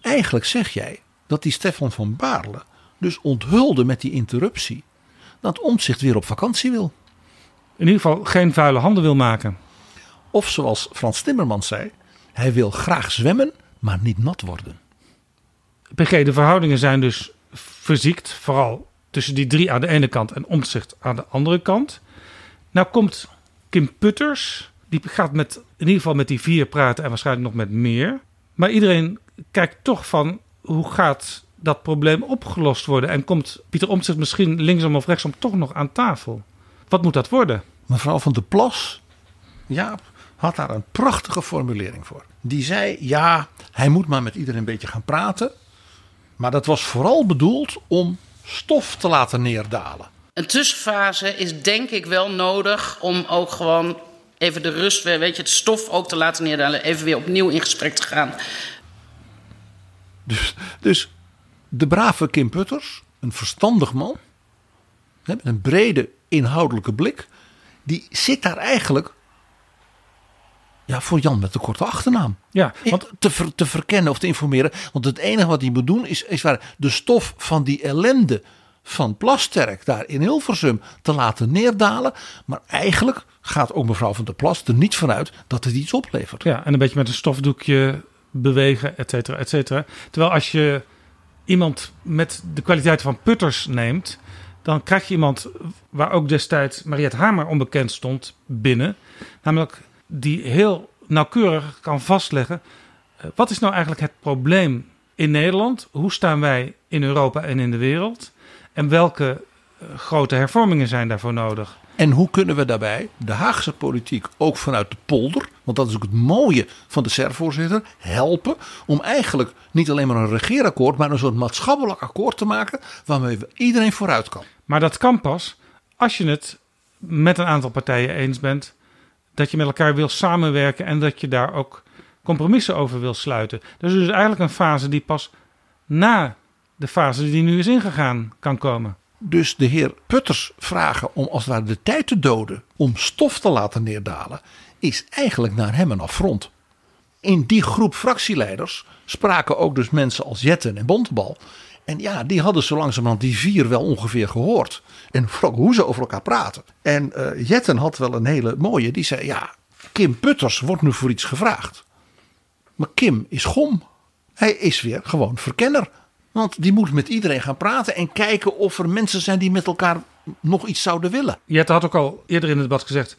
eigenlijk zeg jij dat die Stefan van Baarle dus onthulde met die interruptie dat Omtzigt weer op vakantie wil. In ieder geval geen vuile handen wil maken. Of zoals Frans Timmermans zei, hij wil graag zwemmen, maar niet nat worden. PG, de verhoudingen zijn dus verziekt. Vooral tussen die drie aan de ene kant en omzicht aan de andere kant. Nou komt Kim Putters. Die gaat met, in ieder geval met die vier praten en waarschijnlijk nog met meer. Maar iedereen kijkt toch van hoe gaat dat probleem opgelost worden? En komt Pieter Omtzigt misschien linksom of rechtsom toch nog aan tafel? Wat moet dat worden? Mevrouw van der Plas, Jaap, had daar een prachtige formulering voor. Die zei, ja, hij moet maar met iedereen een beetje gaan praten. Maar dat was vooral bedoeld om stof te laten neerdalen. Een tussenfase is denk ik wel nodig om ook gewoon even de rust weer, weet je, het stof ook te laten neerdalen. Even weer opnieuw in gesprek te gaan. Dus, dus de brave Kim Putters, een verstandig man, met een brede inhoudelijke blik, die zit daar eigenlijk Ja, voor Jan met de korte achternaam. Ja, want te, ver- te verkennen of te informeren. Want het enige wat hij moet doen is, is waar de stof van die ellende van Plasterk daar in Hilversum te laten neerdalen. Maar eigenlijk gaat ook mevrouw van der Plas er niet vanuit dat het iets oplevert. Ja, en een beetje met een stofdoekje bewegen, et cetera, et cetera. Terwijl als je iemand met de kwaliteit van Putters neemt, dan krijg je iemand waar ook destijds Mariette Hamer onbekend stond binnen. Namelijk die heel nauwkeurig kan vastleggen. eh, Wat is nou eigenlijk het probleem in Nederland? Hoe staan wij in Europa en in de wereld? En welke eh, grote hervormingen zijn daarvoor nodig? En hoe kunnen we daarbij de Haagse politiek ook vanuit de polder, want dat is ook het mooie van de SER-voorzitter, helpen om eigenlijk niet alleen maar een regeerakkoord, maar een soort maatschappelijk akkoord te maken waarmee iedereen vooruit kan. Maar dat kan pas als je het met een aantal partijen eens bent. Dat je met elkaar wil samenwerken en dat je daar ook compromissen over wil sluiten. Dus het is eigenlijk een fase die pas na de fase die nu is ingegaan kan komen. Dus de heer Putters vragen om als het ware de tijd te doden om stof te laten neerdalen, is eigenlijk naar hem een affront. In die groep fractieleiders spraken ook dus mensen als Jetten en Bontebal. En ja, die hadden zo langzamerhand die vier wel ongeveer gehoord. En hoe ze over elkaar praten. En eh, Jetten had wel een hele mooie. Die zei, ja, Kim Putters wordt nu voor iets gevraagd. Maar Kim is gom. Hij is weer gewoon verkenner. Want die moet met iedereen gaan praten en kijken of er mensen zijn die met elkaar nog iets zouden willen. Jette had ook al eerder in het debat gezegd.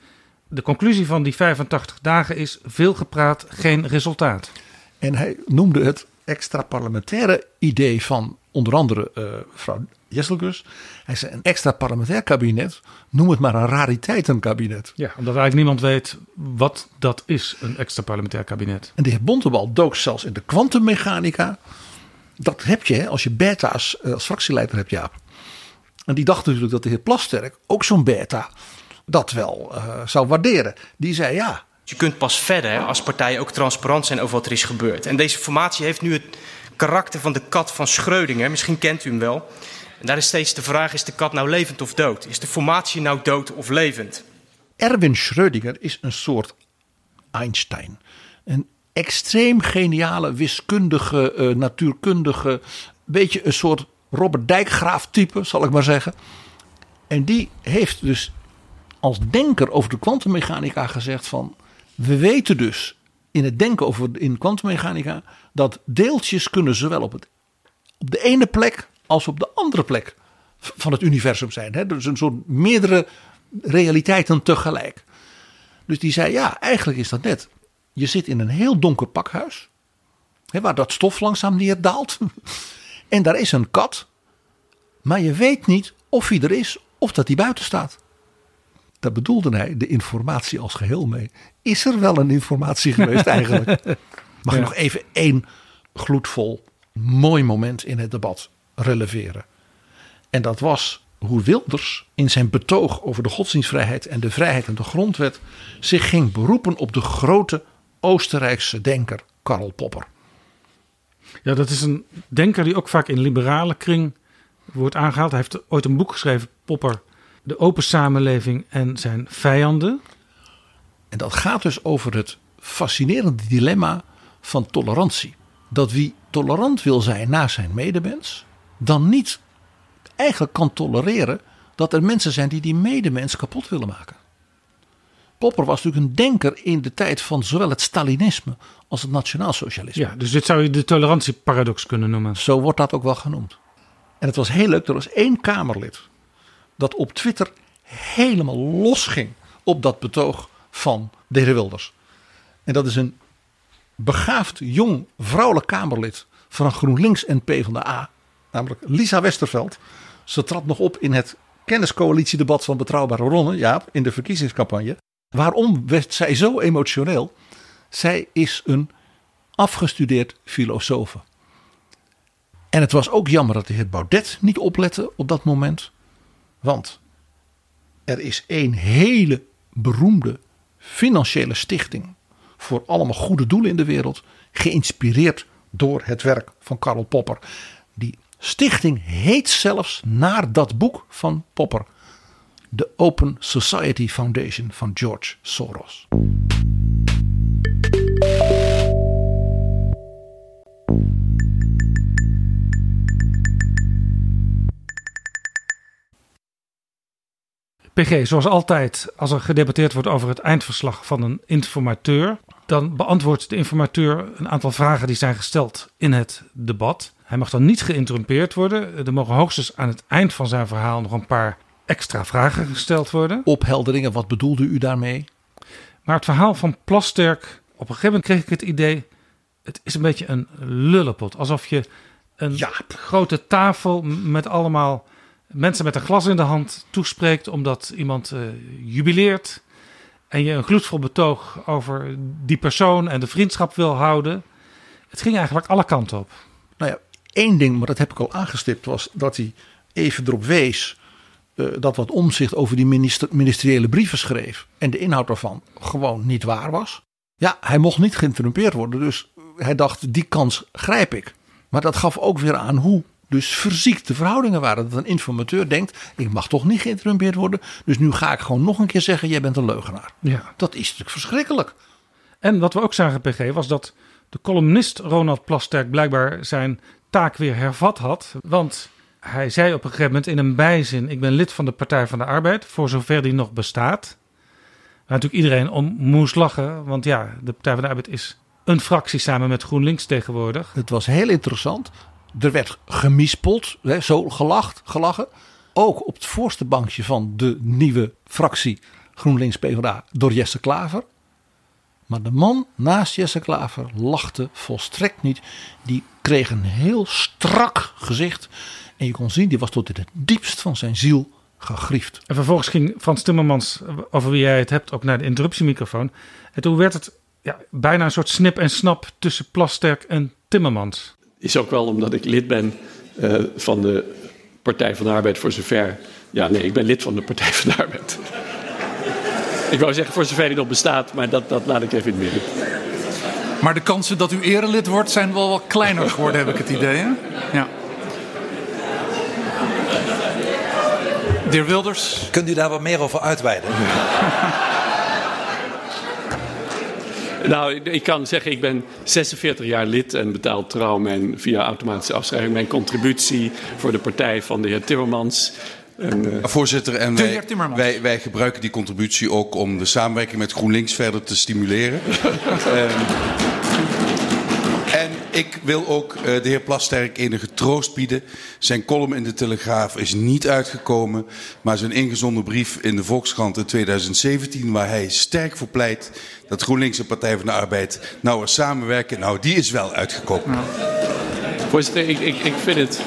De conclusie van die 85 dagen is veel gepraat, geen resultaat. En hij noemde het extra parlementaire idee van onder andere eh mevrouw Jesselgus. Hij zei een extra parlementair kabinet, noem het maar een rariteitenkabinet. Ja, omdat eigenlijk niemand weet wat dat is, een extra parlementair kabinet. En de heer Bontebal dook zelfs in de kwantummechanica. Dat heb je hè, als je beta's eh, als fractieleider hebt, Jaap. En die dacht natuurlijk dat de heer Plasterk, ook zo'n beta, dat wel eh, zou waarderen. Die zei ja, Je kunt pas verder als partijen ook transparant zijn over wat er is gebeurd. En deze formatie heeft nu het karakter van de kat van Schrödinger. Misschien kent u hem wel. En daar is steeds de vraag, is de kat nou levend of dood? Is de formatie nou dood of levend? Erwin Schrödinger is een soort Einstein. Een extreem geniale wiskundige, eh, natuurkundige, beetje een soort Robert Dijkgraaf type, zal ik maar zeggen. En die heeft dus als denker over de kwantummechanica gezegd van... we weten dus in het denken over in kwantummechanica... dat deeltjes kunnen zowel op, het, op de ene plek als op de andere plek van het universum zijn. Hè? Dus een soort meerdere realiteiten tegelijk. Dus die zei, ja, eigenlijk is dat net. Je zit in een heel donker pakhuis. Hè, waar dat stof langzaam neerdaalt. En daar is een kat. Maar je weet niet of hij er is of dat hij buiten staat. Daar bedoelde hij de informatie als geheel mee. Is er wel een informatie geweest eigenlijk? Mag ik Ja. nog even één gloedvol mooi moment in het debat releveren. En dat was hoe Wilders in zijn betoog over de godsdienstvrijheid en de vrijheid en de grondwet zich ging beroepen op de grote Oostenrijkse denker Karl Popper. Ja, dat is een denker die ook vaak in liberale kring wordt aangehaald. Hij heeft ooit een boek geschreven, Popper, De Open Samenleving en zijn vijanden. En dat gaat dus over het fascinerende dilemma van tolerantie. Dat wie tolerant wil zijn naar zijn medemens, dan niet eigenlijk kan tolereren dat er mensen zijn die die medemens kapot willen maken. Popper was natuurlijk een denker in de tijd van zowel het Stalinisme als het nationaalsocialisme. Ja, dus dit zou je de tolerantieparadox kunnen noemen. Zo wordt dat ook wel genoemd. En het was heel leuk, er was één Kamerlid dat op Twitter helemaal losging op dat betoog van de heer Wilders. En dat is een begaafd jong vrouwelijk Kamerlid van GroenLinks en PvdA, namelijk Lisa Westerveld. Ze trad nog op in het kenniscoalitiedebat van Betrouwbare Bronnen, ja, in de verkiezingscampagne. Waarom werd zij zo emotioneel? Zij is een afgestudeerd filosoof. En het was ook jammer dat de heer Baudet niet oplette op dat moment. Want er is één hele beroemde financiële stichting voor allemaal goede doelen in de wereld, geïnspireerd door het werk van Karl Popper. Die stichting heet zelfs naar dat boek van Popper, de Open Society Foundation van George Soros. PG, zoals altijd, als er gedebatteerd wordt over het eindverslag van een informateur, dan beantwoordt de informateur een aantal vragen die zijn gesteld in het debat. Hij mag dan niet geïnterrumpeerd worden. Er mogen hoogstens aan het eind van zijn verhaal nog een paar extra vragen gesteld worden. Ophelderingen, wat bedoelde u daarmee? Maar het verhaal van Plasterk, op een gegeven moment kreeg ik het idee, het is een beetje een lullenpot. Alsof je een grote tafel met allemaal mensen met een glas in de hand toespreekt omdat iemand uh, jubileert. En je een gloedvol betoog over die persoon en de vriendschap wil houden. Het ging eigenlijk alle kanten op. Nou ja, één ding, maar dat heb ik al aangestipt, was dat hij even erop wees uh, dat wat omzicht over die minister, ministeriële brieven schreef. En de inhoud daarvan gewoon niet waar was. Ja, hij mocht niet geïnterrumpeerd worden. Dus hij dacht, die kans grijp ik. Maar dat gaf ook weer aan hoe dus verziekt de verhoudingen waren. Dat een informateur denkt, ik mag toch niet geïnterrumpeerd worden. Dus nu ga ik gewoon nog een keer zeggen, jij bent een leugenaar. Ja. Dat is natuurlijk verschrikkelijk. En wat we ook zagen, PG, was dat de columnist Ronald Plasterk blijkbaar zijn taak weer hervat had. Want hij zei op een gegeven moment in een bijzin: Ik ben lid van de Partij van de Arbeid, voor zover die nog bestaat. Waar natuurlijk iedereen om moest lachen, want ja, de Partij van de Arbeid is een fractie samen met GroenLinks tegenwoordig. Het was heel interessant. Er werd gemispeld, zo gelacht, gelachen. Ook op het voorste bankje van de nieuwe fractie GroenLinks PvdA door Jesse Klaver. Maar de man naast Jesse Klaver lachte volstrekt niet. Die kreeg een heel strak gezicht. En je kon zien, die was tot in het diepst van zijn ziel gegriefd. En vervolgens ging Frans Timmermans, over wie jij het hebt, ook naar de interruptiemicrofoon. En toen werd het ja, bijna een soort snip en snap tussen Plasterk en Timmermans. Is ook wel omdat ik lid ben uh, van de Partij van de Arbeid voor zover. Ja, nee, ik ben lid van de Partij van de Arbeid. ik wou zeggen voor zover die nog bestaat, maar dat, dat laat ik even in het midden. Maar de kansen dat u erelid wordt zijn wel wat kleiner geworden, heb ik het idee. Hè? Ja. De heer Wilders. Kunt u daar wat meer over uitweiden? Nou, ik kan zeggen, ik ben 46 jaar lid en betaal trouw mijn, via automatische afschrijving mijn contributie voor de partij van de heer Timmermans. En, uh, Voorzitter, en wij, wij, wij, gebruiken die contributie ook om de samenwerking met GroenLinks verder te stimuleren. um, en ik wil ook uh, de heer Plasterk enige troost bieden. Zijn column in de Telegraaf is niet uitgekomen, maar zijn ingezonden brief in de Volkskrant in 2017, waar hij sterk voor pleit dat GroenLinks en Partij van de Arbeid nauwer samenwerken. Nou, die is wel uitgekomen. Voorzitter, ik, ik, ik, vind het,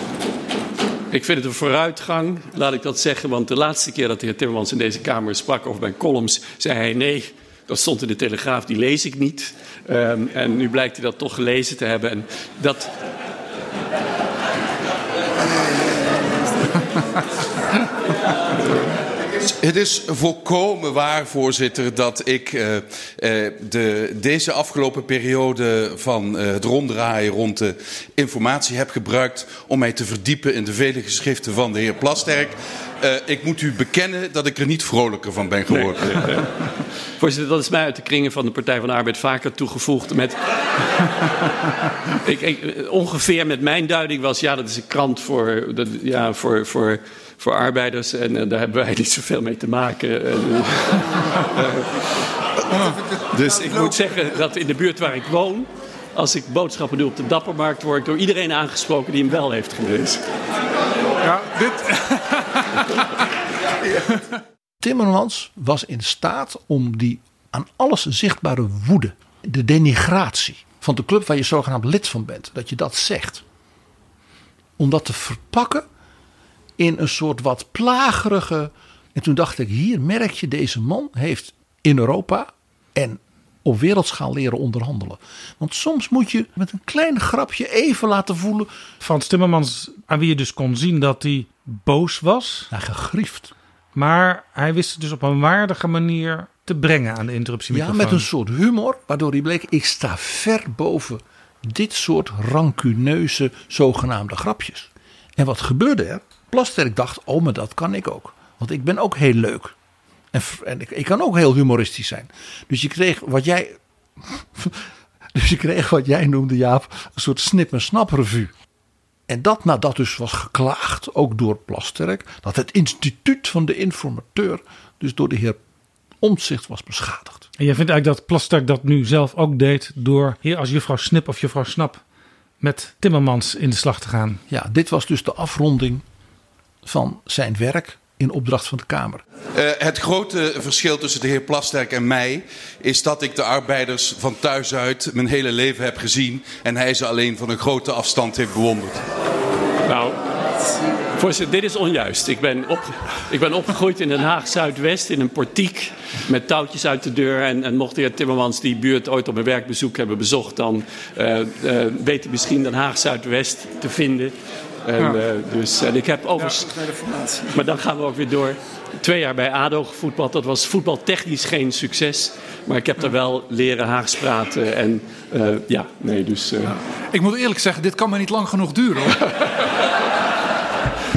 ik vind het een vooruitgang, laat ik dat zeggen. Want de laatste keer dat de heer Timmermans in deze Kamer sprak over mijn columns, zei hij nee. Dat stond in de Telegraaf, die lees ik niet. Um, en nu blijkt hij dat toch gelezen te hebben. En dat. Het is volkomen waar, voorzitter, dat ik uh, uh, de, deze afgelopen periode van uh, het ronddraaien rond de informatie heb gebruikt om mij te verdiepen in de vele geschriften van de heer Plasterk. Ik moet u bekennen dat ik er niet vrolijker van ben geworden. Nee, nee, nee. Voorzitter, dat is mij uit de kringen van de Partij van de Arbeid vaker toegevoegd. Met, ik, ik, ongeveer met mijn duiding was, ja, dat is een krant voor, dat, ja, voor, voor, voor arbeiders. En uh, daar hebben wij niet zoveel mee te maken. En, uh, dus ik moet zeggen dat in de buurt waar ik woon, als ik boodschappen doe op de Dappermarkt, word ik door iedereen aangesproken die hem wel heeft gelezen. Ja, dit. Timmermans was in staat om die aan alles zichtbare woede, de denigratie van de club waar je zogenaamd lid van bent, dat je dat zegt, om dat te verpakken in een soort wat plagerige. En toen dacht ik, hier merk je, deze man heeft in Europa en op wereldschaal leren onderhandelen. Want soms moet je met een klein grapje even laten voelen. Frans Timmermans, aan wie je dus kon zien dat hij boos was. Ja, gegriefd. Maar hij wist het dus op een waardige manier te brengen aan de interruptiemicrofoon. Ja, met een soort humor, waardoor hij bleek, ik sta ver boven dit soort rancuneuze zogenaamde grapjes. En wat gebeurde er? Plasterk dacht, oh, maar dat kan ik ook. Want ik ben ook heel leuk. En, en ik, ik, kan ook heel humoristisch zijn. Dus je kreeg wat jij... dus je kreeg wat jij noemde, Jaap, een soort snip- en snap revue. En dat nadat dus was geklaagd, ook door Plasterk, dat het instituut van de informateur dus door de heer Omtzigt was beschadigd. En jij vindt eigenlijk dat Plasterk dat nu zelf ook deed door hier als juffrouw Snip of juffrouw Snap met Timmermans in de slag te gaan. Ja, dit was dus de afronding van zijn werk in opdracht van de Kamer. Uh, het grote verschil tussen de heer Plasterk en mij is dat ik de arbeiders van thuis uit mijn hele leven heb gezien en hij ze alleen van een grote afstand heeft bewonderd. Nou, voorzitter, dit is onjuist. Ik ben, op, ik ben opgegroeid in Den Haag Zuidwest in een portiek met touwtjes uit de deur. En, en mocht de heer Timmermans die buurt ooit op een werkbezoek hebben bezocht, dan uh, uh, weet hij misschien Den Haag Zuidwest te vinden. En, ja. uh, dus, en ik heb overigens. Ja, maar dan gaan we ook weer door. Twee jaar bij ADO gevoetbald. Dat was voetbaltechnisch geen succes. Maar ik heb daar wel leren Haags praten. En uh, ja, nee, dus. Uh... Ja. Ik moet eerlijk zeggen, dit kan maar niet lang genoeg duren hoor.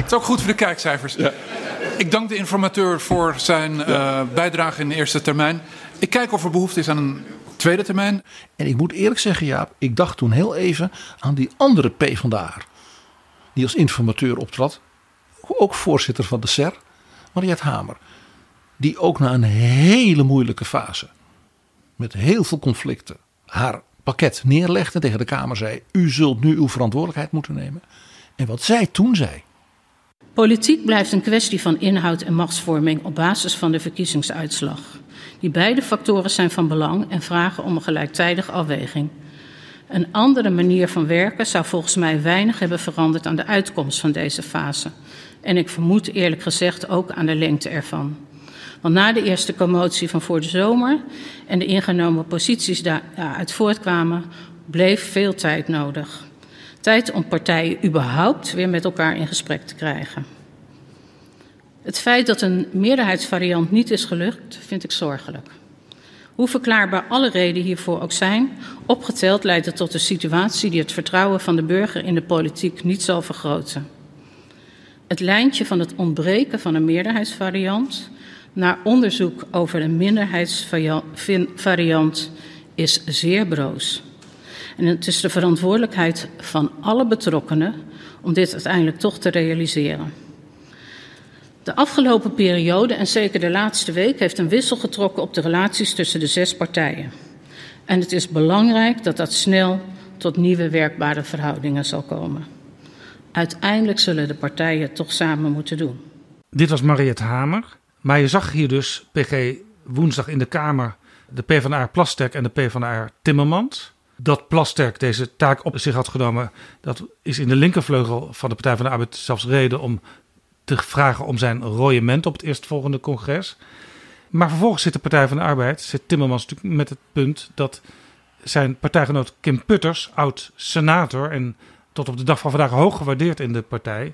Het is ook goed voor de kijkcijfers. Ja. Ik dank de informateur voor zijn ja. bijdrage in de eerste termijn. Ik kijk of er behoefte is aan een tweede termijn. En ik moet eerlijk zeggen, Jaap, ik dacht toen heel even aan die andere P van de Aar die als informateur optrad. Ook voorzitter van de SER, Mariette Hamer. Die ook na een hele moeilijke fase, met heel veel conflicten, haar pakket neerlegde en tegen de Kamer zei: U zult nu uw verantwoordelijkheid moeten nemen. En wat zij toen zei. Politiek blijft een kwestie van inhoud en machtsvorming op basis van de verkiezingsuitslag. Die beide factoren zijn van belang en vragen om een gelijktijdige afweging. Een andere manier van werken zou volgens mij weinig hebben veranderd aan de uitkomst van deze fase. En ik vermoed eerlijk gezegd ook aan de lengte ervan. Want na de eerste commotie van voor de zomer en de ingenomen posities daaruit voortkwamen, bleef veel tijd nodig. Tijd om partijen überhaupt weer met elkaar in gesprek te krijgen. Het feit dat een meerderheidsvariant niet is gelukt, vind ik zorgelijk. Hoe verklaarbaar alle redenen hiervoor ook zijn, opgeteld leidt het tot een situatie die het vertrouwen van de burger in de politiek niet zal vergroten. Het lijntje van het ontbreken van een meerderheidsvariant naar onderzoek over een minderheidsvariant is zeer broos. En het is de verantwoordelijkheid van alle betrokkenen om dit uiteindelijk toch te realiseren. De afgelopen periode en zeker de laatste week heeft een wissel getrokken op de relaties tussen de zes partijen. En het is belangrijk dat dat snel tot nieuwe werkbare verhoudingen zal komen. Uiteindelijk zullen de partijen toch samen moeten doen. Dit was Mariette Hamer. Maar je zag hier dus PG woensdag in de Kamer de PvdA Plasterk en de PvdA Timmermans. Dat Plasterk deze taak op zich had genomen, dat is in de linkervleugel van de Partij van de Arbeid zelfs reden om te vragen om zijn royement op het eerstvolgende congres. Maar vervolgens zit de Partij van de Arbeid, zit Timmermans natuurlijk met het punt dat zijn partijgenoot Kim Putters, oud senator en tot op de dag van vandaag hoog gewaardeerd in de partij,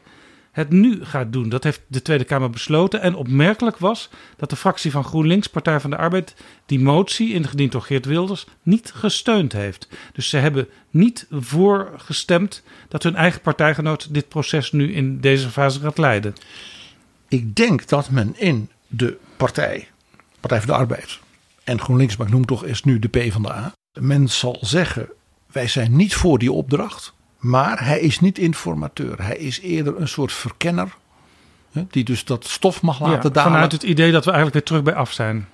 het nu gaat doen. Dat heeft de Tweede Kamer besloten. En opmerkelijk was dat de fractie van GroenLinks, Partij van de Arbeid, die motie, ingediend door Geert Wilders, niet gesteund heeft. Dus ze hebben niet voorgestemd dat hun eigen partijgenoot dit proces nu in deze fase gaat leiden. Ik denk dat men in de partij, Partij van de Arbeid en GroenLinks, maar ik noem toch eens nu de P van de A, men zal zeggen: wij zijn niet voor die opdracht. Maar hij is niet informateur. Hij is eerder een soort verkenner. Die dus dat stof mag laten ja, dalen. Vanuit het idee dat we eigenlijk weer terug bij af zijn.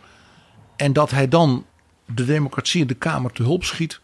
En dat hij dan de democratie in de Kamer te hulp schiet.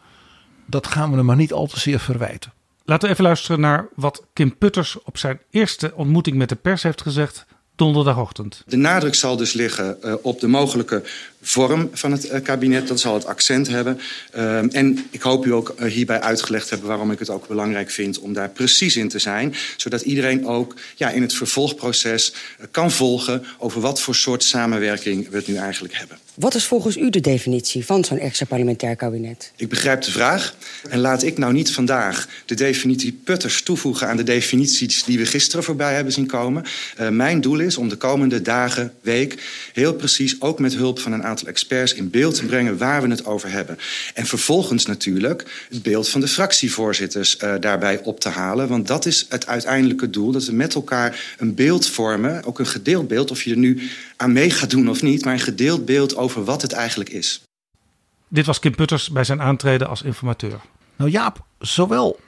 Dat gaan we hem maar niet al te zeer verwijten. Laten we even luisteren naar wat Kim Putters op zijn eerste ontmoeting met de pers heeft gezegd donderdagochtend. De nadruk zal dus liggen uh, op de mogelijke vorm van het uh, kabinet. Dat zal het accent hebben. Uh, en ik hoop u ook hierbij uitgelegd hebben waarom ik het ook belangrijk vind om daar precies in te zijn. Zodat iedereen ook ja, in het vervolgproces kan volgen over wat voor soort samenwerking we het nu eigenlijk hebben. Wat is volgens u de definitie van zo'n extra parlementair kabinet? Ik begrijp de vraag. En laat ik nou niet vandaag de definitie Putters toevoegen aan de definities die we gisteren voorbij hebben zien komen. Uh, mijn doel is om de komende dagen, week, heel precies ook met hulp van een aantal experts in beeld te brengen waar we het over hebben. En vervolgens natuurlijk het beeld van de fractievoorzitters uh, daarbij op te halen. Want dat is het uiteindelijke doel, dat we met elkaar een beeld vormen, ook een gedeeld beeld, of je er nu aan mee gaat doen of niet, maar een gedeeld beeld over wat het eigenlijk is. Dit was Kim Putters bij zijn aantreden als informateur. Nou Jaap, zowel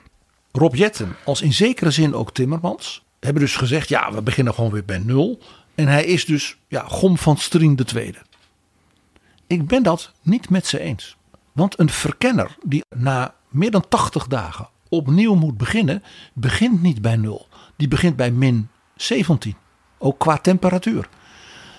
Rob Jetten als in zekere zin ook Timmermans hebben dus gezegd: ja, we beginnen gewoon weer bij nul. En hij is dus ja, Gom van Strien de Tweede. Ik ben dat niet met ze eens. Want een verkenner die na meer dan 80 dagen opnieuw moet beginnen, begint niet bij nul. Die begint bij min 17. Ook qua temperatuur.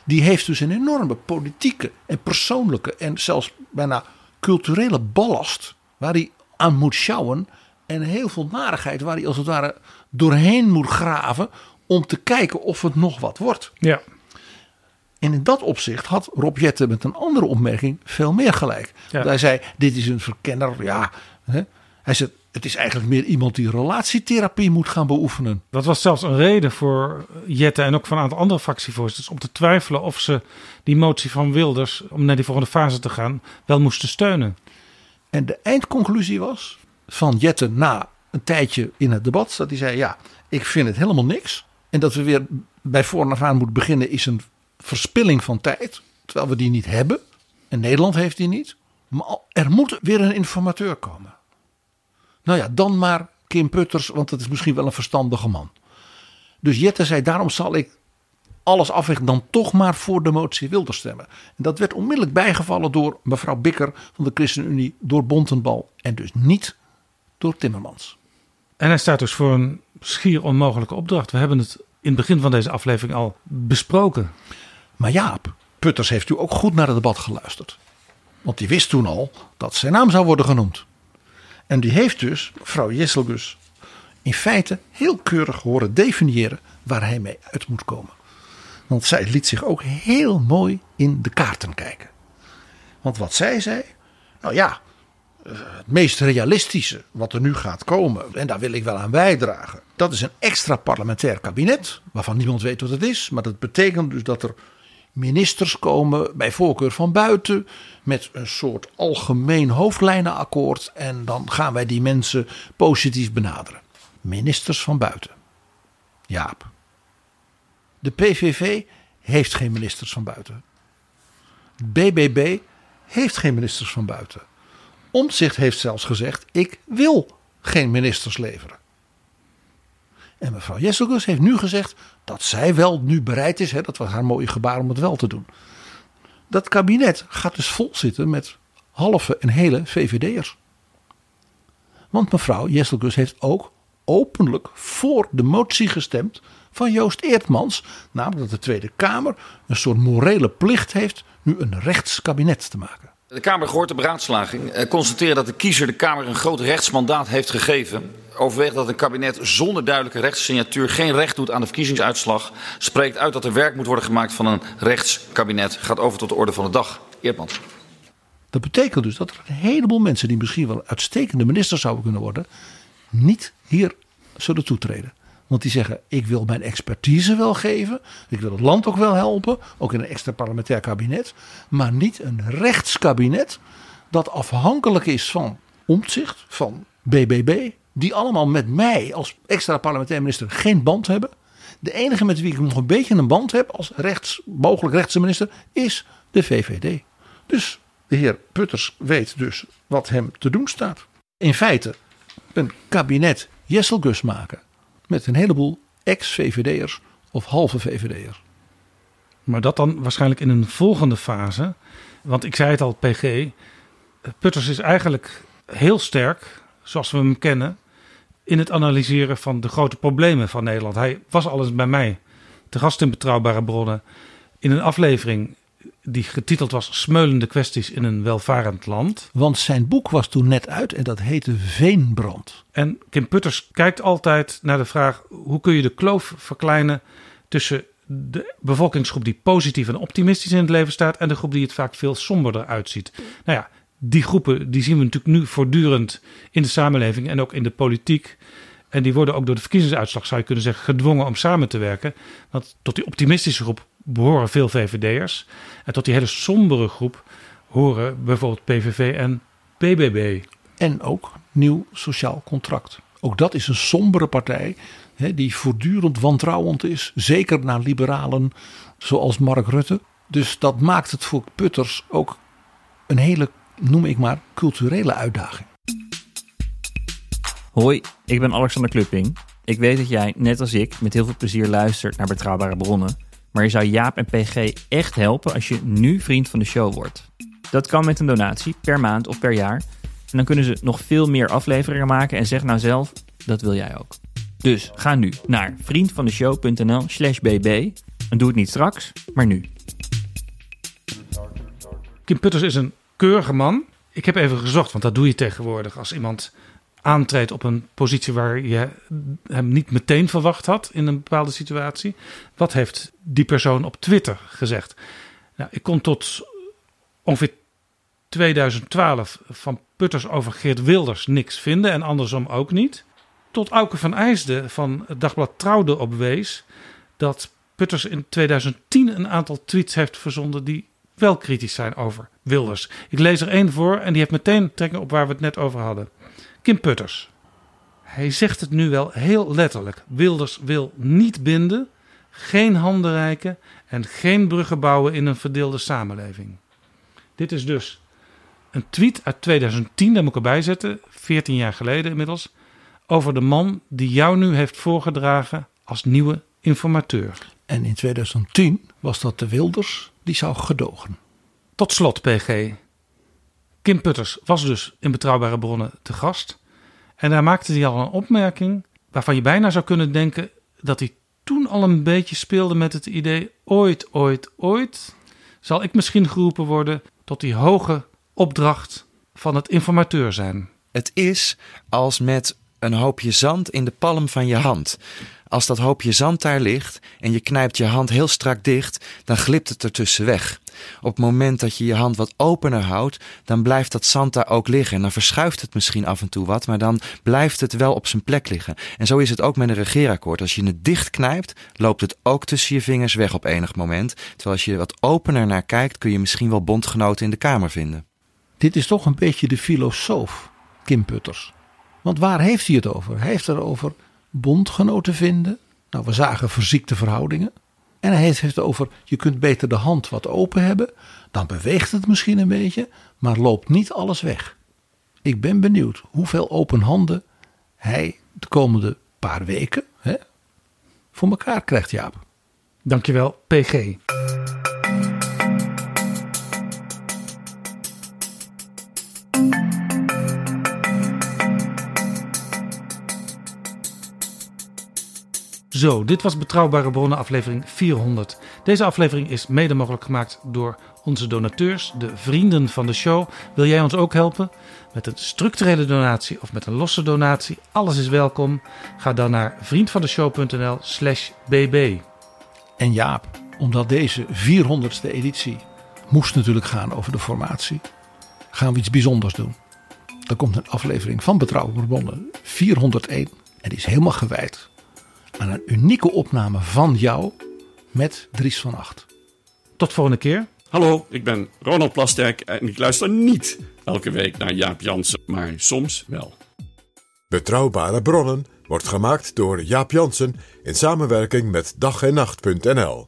Die heeft dus een enorme politieke en persoonlijke en zelfs bijna culturele ballast. Waar hij aan moet sjouwen. En heel veel narigheid waar hij als het ware doorheen moet graven. Om te kijken of het nog wat wordt. Ja. En in dat opzicht had Rob Jetten met een andere opmerking veel meer gelijk. Ja. Hij zei: Dit is een verkenner. Ja, hè. Hij zei: Het is eigenlijk meer iemand die relatietherapie moet gaan beoefenen. Dat was zelfs een reden voor Jette en ook van een aantal andere fractievoorzitters om te twijfelen of ze die motie van Wilders om naar die volgende fase te gaan wel moesten steunen. En de eindconclusie was van Jetten na een tijdje in het debat dat hij zei: Ja, ik vind het helemaal niks. En dat we weer bij voor af aan moeten beginnen is een verspilling van tijd. Terwijl we die niet hebben. En Nederland heeft die niet. Maar er moet weer een informateur komen. Nou ja, dan maar Kim Putters, want dat is misschien wel een verstandige man. Dus Jette zei: Daarom zal ik alles afwegen, dan toch maar voor de motie Wilders stemmen. En dat werd onmiddellijk bijgevallen door mevrouw Bikker van de ChristenUnie, door Bontenbal en dus niet door Timmermans. En hij staat dus voor een schier onmogelijke opdracht. We hebben het in het begin van deze aflevering al besproken. Maar Jaap, Putters heeft u ook goed naar het debat geluisterd. Want die wist toen al dat zijn naam zou worden genoemd. En die heeft dus mevrouw Jesselgus in feite heel keurig horen definiëren waar hij mee uit moet komen. Want zij liet zich ook heel mooi in de kaarten kijken. Want wat zij zei, nou ja, eh, het meest realistische wat er nu gaat komen, en daar wil ik wel aan bijdragen, dat is een extra parlementair kabinet, waarvan niemand weet wat het is. Maar dat betekent dus dat er ministers komen, bij voorkeur van buiten, met een soort algemeen hoofdlijnenakkoord. En dan gaan wij die mensen positief benaderen. Ministers van buiten. Jaap. De PVV heeft geen ministers van buiten. BBB heeft geen ministers van buiten. Omtzigt heeft zelfs gezegd: ik wil geen ministers leveren. En mevrouw Jesselgus heeft nu gezegd dat zij wel nu bereid is. Hè, dat was haar mooie gebaar om het wel te doen. Dat kabinet gaat dus vol zitten met halve en hele VVD'ers. Want mevrouw Jesselgus heeft ook openlijk voor de motie gestemd van Joost Eertmans. Namelijk dat de Tweede Kamer een soort morele plicht heeft nu een rechtskabinet te maken. De Kamer gehoord de beraadslaging. Eh, constateert dat de kiezer de Kamer een groot rechtsmandaat heeft gegeven. Overweegt dat een kabinet zonder duidelijke rechtssignatuur geen recht doet aan de verkiezingsuitslag. Spreekt uit dat er werk moet worden gemaakt van een rechtskabinet. Gaat over tot de orde van de dag. Eertmans. Dat betekent dus dat er een heleboel mensen die misschien wel uitstekende ministers zouden kunnen worden, niet hier zullen toetreden. Want die zeggen: ik wil mijn expertise wel geven, ik wil het land ook wel helpen, ook in een extra parlementair kabinet, maar niet een rechtskabinet dat afhankelijk is van omzicht, van BBB, die allemaal met mij als extra parlementair minister geen band hebben. De enige met wie ik nog een beetje een band heb als rechts, mogelijk rechtse minister is de VVD. Dus de heer Putters weet dus wat hem te doen staat. In feite een kabinet Jesselgus maken met een heleboel ex-VVD'ers of halve VVD'ers. Maar dat dan waarschijnlijk in een volgende fase. Want ik zei het al, PG. Putters is eigenlijk heel sterk, zoals we hem kennen, in het analyseren van de grote problemen van Nederland. Hij was al eens bij mij te gast in Betrouwbare Bronnen in een aflevering die getiteld was Smeulende kwesties in een welvarend land. Want zijn boek was toen net uit en dat heette Veenbrand. En Kim Putters kijkt altijd naar de vraag: hoe kun je de kloof verkleinen tussen de bevolkingsgroep die positief en optimistisch in het leven staat en de groep die het vaak veel somberder uitziet. Nou ja, die groepen die zien we natuurlijk nu voortdurend in de samenleving en ook in de politiek. En die worden ook door de verkiezingsuitslag, zou je kunnen zeggen, gedwongen om samen te werken. Want tot die optimistische groep behoren veel VVD'ers. En tot die hele sombere groep horen bijvoorbeeld PVV en BBB. En ook Nieuw Sociaal Contract. Ook dat is een sombere partij hè, die voortdurend wantrouwend is. Zeker naar liberalen zoals Mark Rutte. Dus dat maakt het voor Putters ook een hele, noem ik maar, culturele uitdaging. Hoi, ik ben Alexander Klupping. Ik weet dat jij, net als ik, met heel veel plezier luistert naar betrouwbare bronnen. Maar je zou Jaap en PG echt helpen als je nu vriend van de show wordt. Dat kan met een donatie, per maand of per jaar. En dan kunnen ze nog veel meer afleveringen maken en zeg nou zelf, dat wil jij ook. Dus ga nu naar vriendvandeshow.nl slash bb. En doe het niet straks, maar nu. Kim Putters is een keurige man. Ik heb even gezocht, want dat doe je tegenwoordig als iemand aantreedt op een positie waar je hem niet meteen verwacht had in een bepaalde situatie. Wat heeft die persoon op Twitter gezegd? Nou, ik kon tot ongeveer 2012 van Putters over Geert Wilders niks vinden en andersom ook niet. Tot Auke van IJsden van het dagblad Trouwde opwees dat Putters in 2010 een aantal tweets heeft verzonden die wel kritisch zijn over Wilders. Ik lees er één voor en die heeft meteen trekken op waar we het net over hadden. Kim Putters. Hij zegt het nu wel heel letterlijk. Wilders wil niet binden, geen handen reiken en geen bruggen bouwen in een verdeelde samenleving. Dit is dus een tweet uit 2010, daar moet ik erbij zetten, 14 jaar geleden inmiddels, over de man die jou nu heeft voorgedragen als nieuwe informateur. En in 2010 was dat de Wilders die zou gedogen. Tot slot, PG. Kim Putters was dus in Betrouwbare Bronnen te gast. En daar maakte hij al een opmerking waarvan je bijna zou kunnen denken dat hij toen al een beetje speelde met het idee: ooit, ooit, ooit zal ik misschien geroepen worden tot die hoge opdracht van het informateur zijn. Het is als met een hoopje zand in de palm van je hand. Als dat hoopje zand daar ligt en je knijpt je hand heel strak dicht, dan glipt het ertussen weg. Op het moment dat je je hand wat opener houdt, dan blijft dat zand daar ook liggen. En dan verschuift het misschien af en toe wat, maar dan blijft het wel op zijn plek liggen. En zo is het ook met een regeerakkoord. Als je het dicht knijpt, loopt het ook tussen je vingers weg op enig moment. Terwijl als je wat opener naar kijkt, kun je misschien wel bondgenoten in de Kamer vinden. Dit is toch een beetje de filosoof, Kim Putters. Want waar heeft hij het over? Hij heeft het over bondgenoten vinden. Nou, we zagen verziekte verhoudingen. En hij heeft het over, je kunt beter de hand wat open hebben. Dan beweegt het misschien een beetje, maar loopt niet alles weg. Ik ben benieuwd hoeveel open handen hij de komende paar weken hè, voor elkaar krijgt, Jaap. Dankjewel, PG. Zo, dit was Betrouwbare Bronnen aflevering 400. Deze aflevering is mede mogelijk gemaakt door onze donateurs, de vrienden van de show. Wil jij ons ook helpen? Met een structurele donatie of met een losse donatie, alles is welkom. Ga dan naar vriendvandeshow.nl slash bb. En Jaap, omdat deze 400ste editie moest natuurlijk gaan over de formatie, gaan we iets bijzonders doen. Er komt een aflevering van Betrouwbare Bronnen 401 en die is helemaal gewijd aan een unieke opname van jou met Dries van Acht. Tot volgende keer. Hallo, ik ben Ronald Plasterk en ik luister niet elke week naar Jaap Jansen, maar soms wel. Betrouwbare bronnen wordt gemaakt door Jaap Jansen in samenwerking met dag en nacht.nl.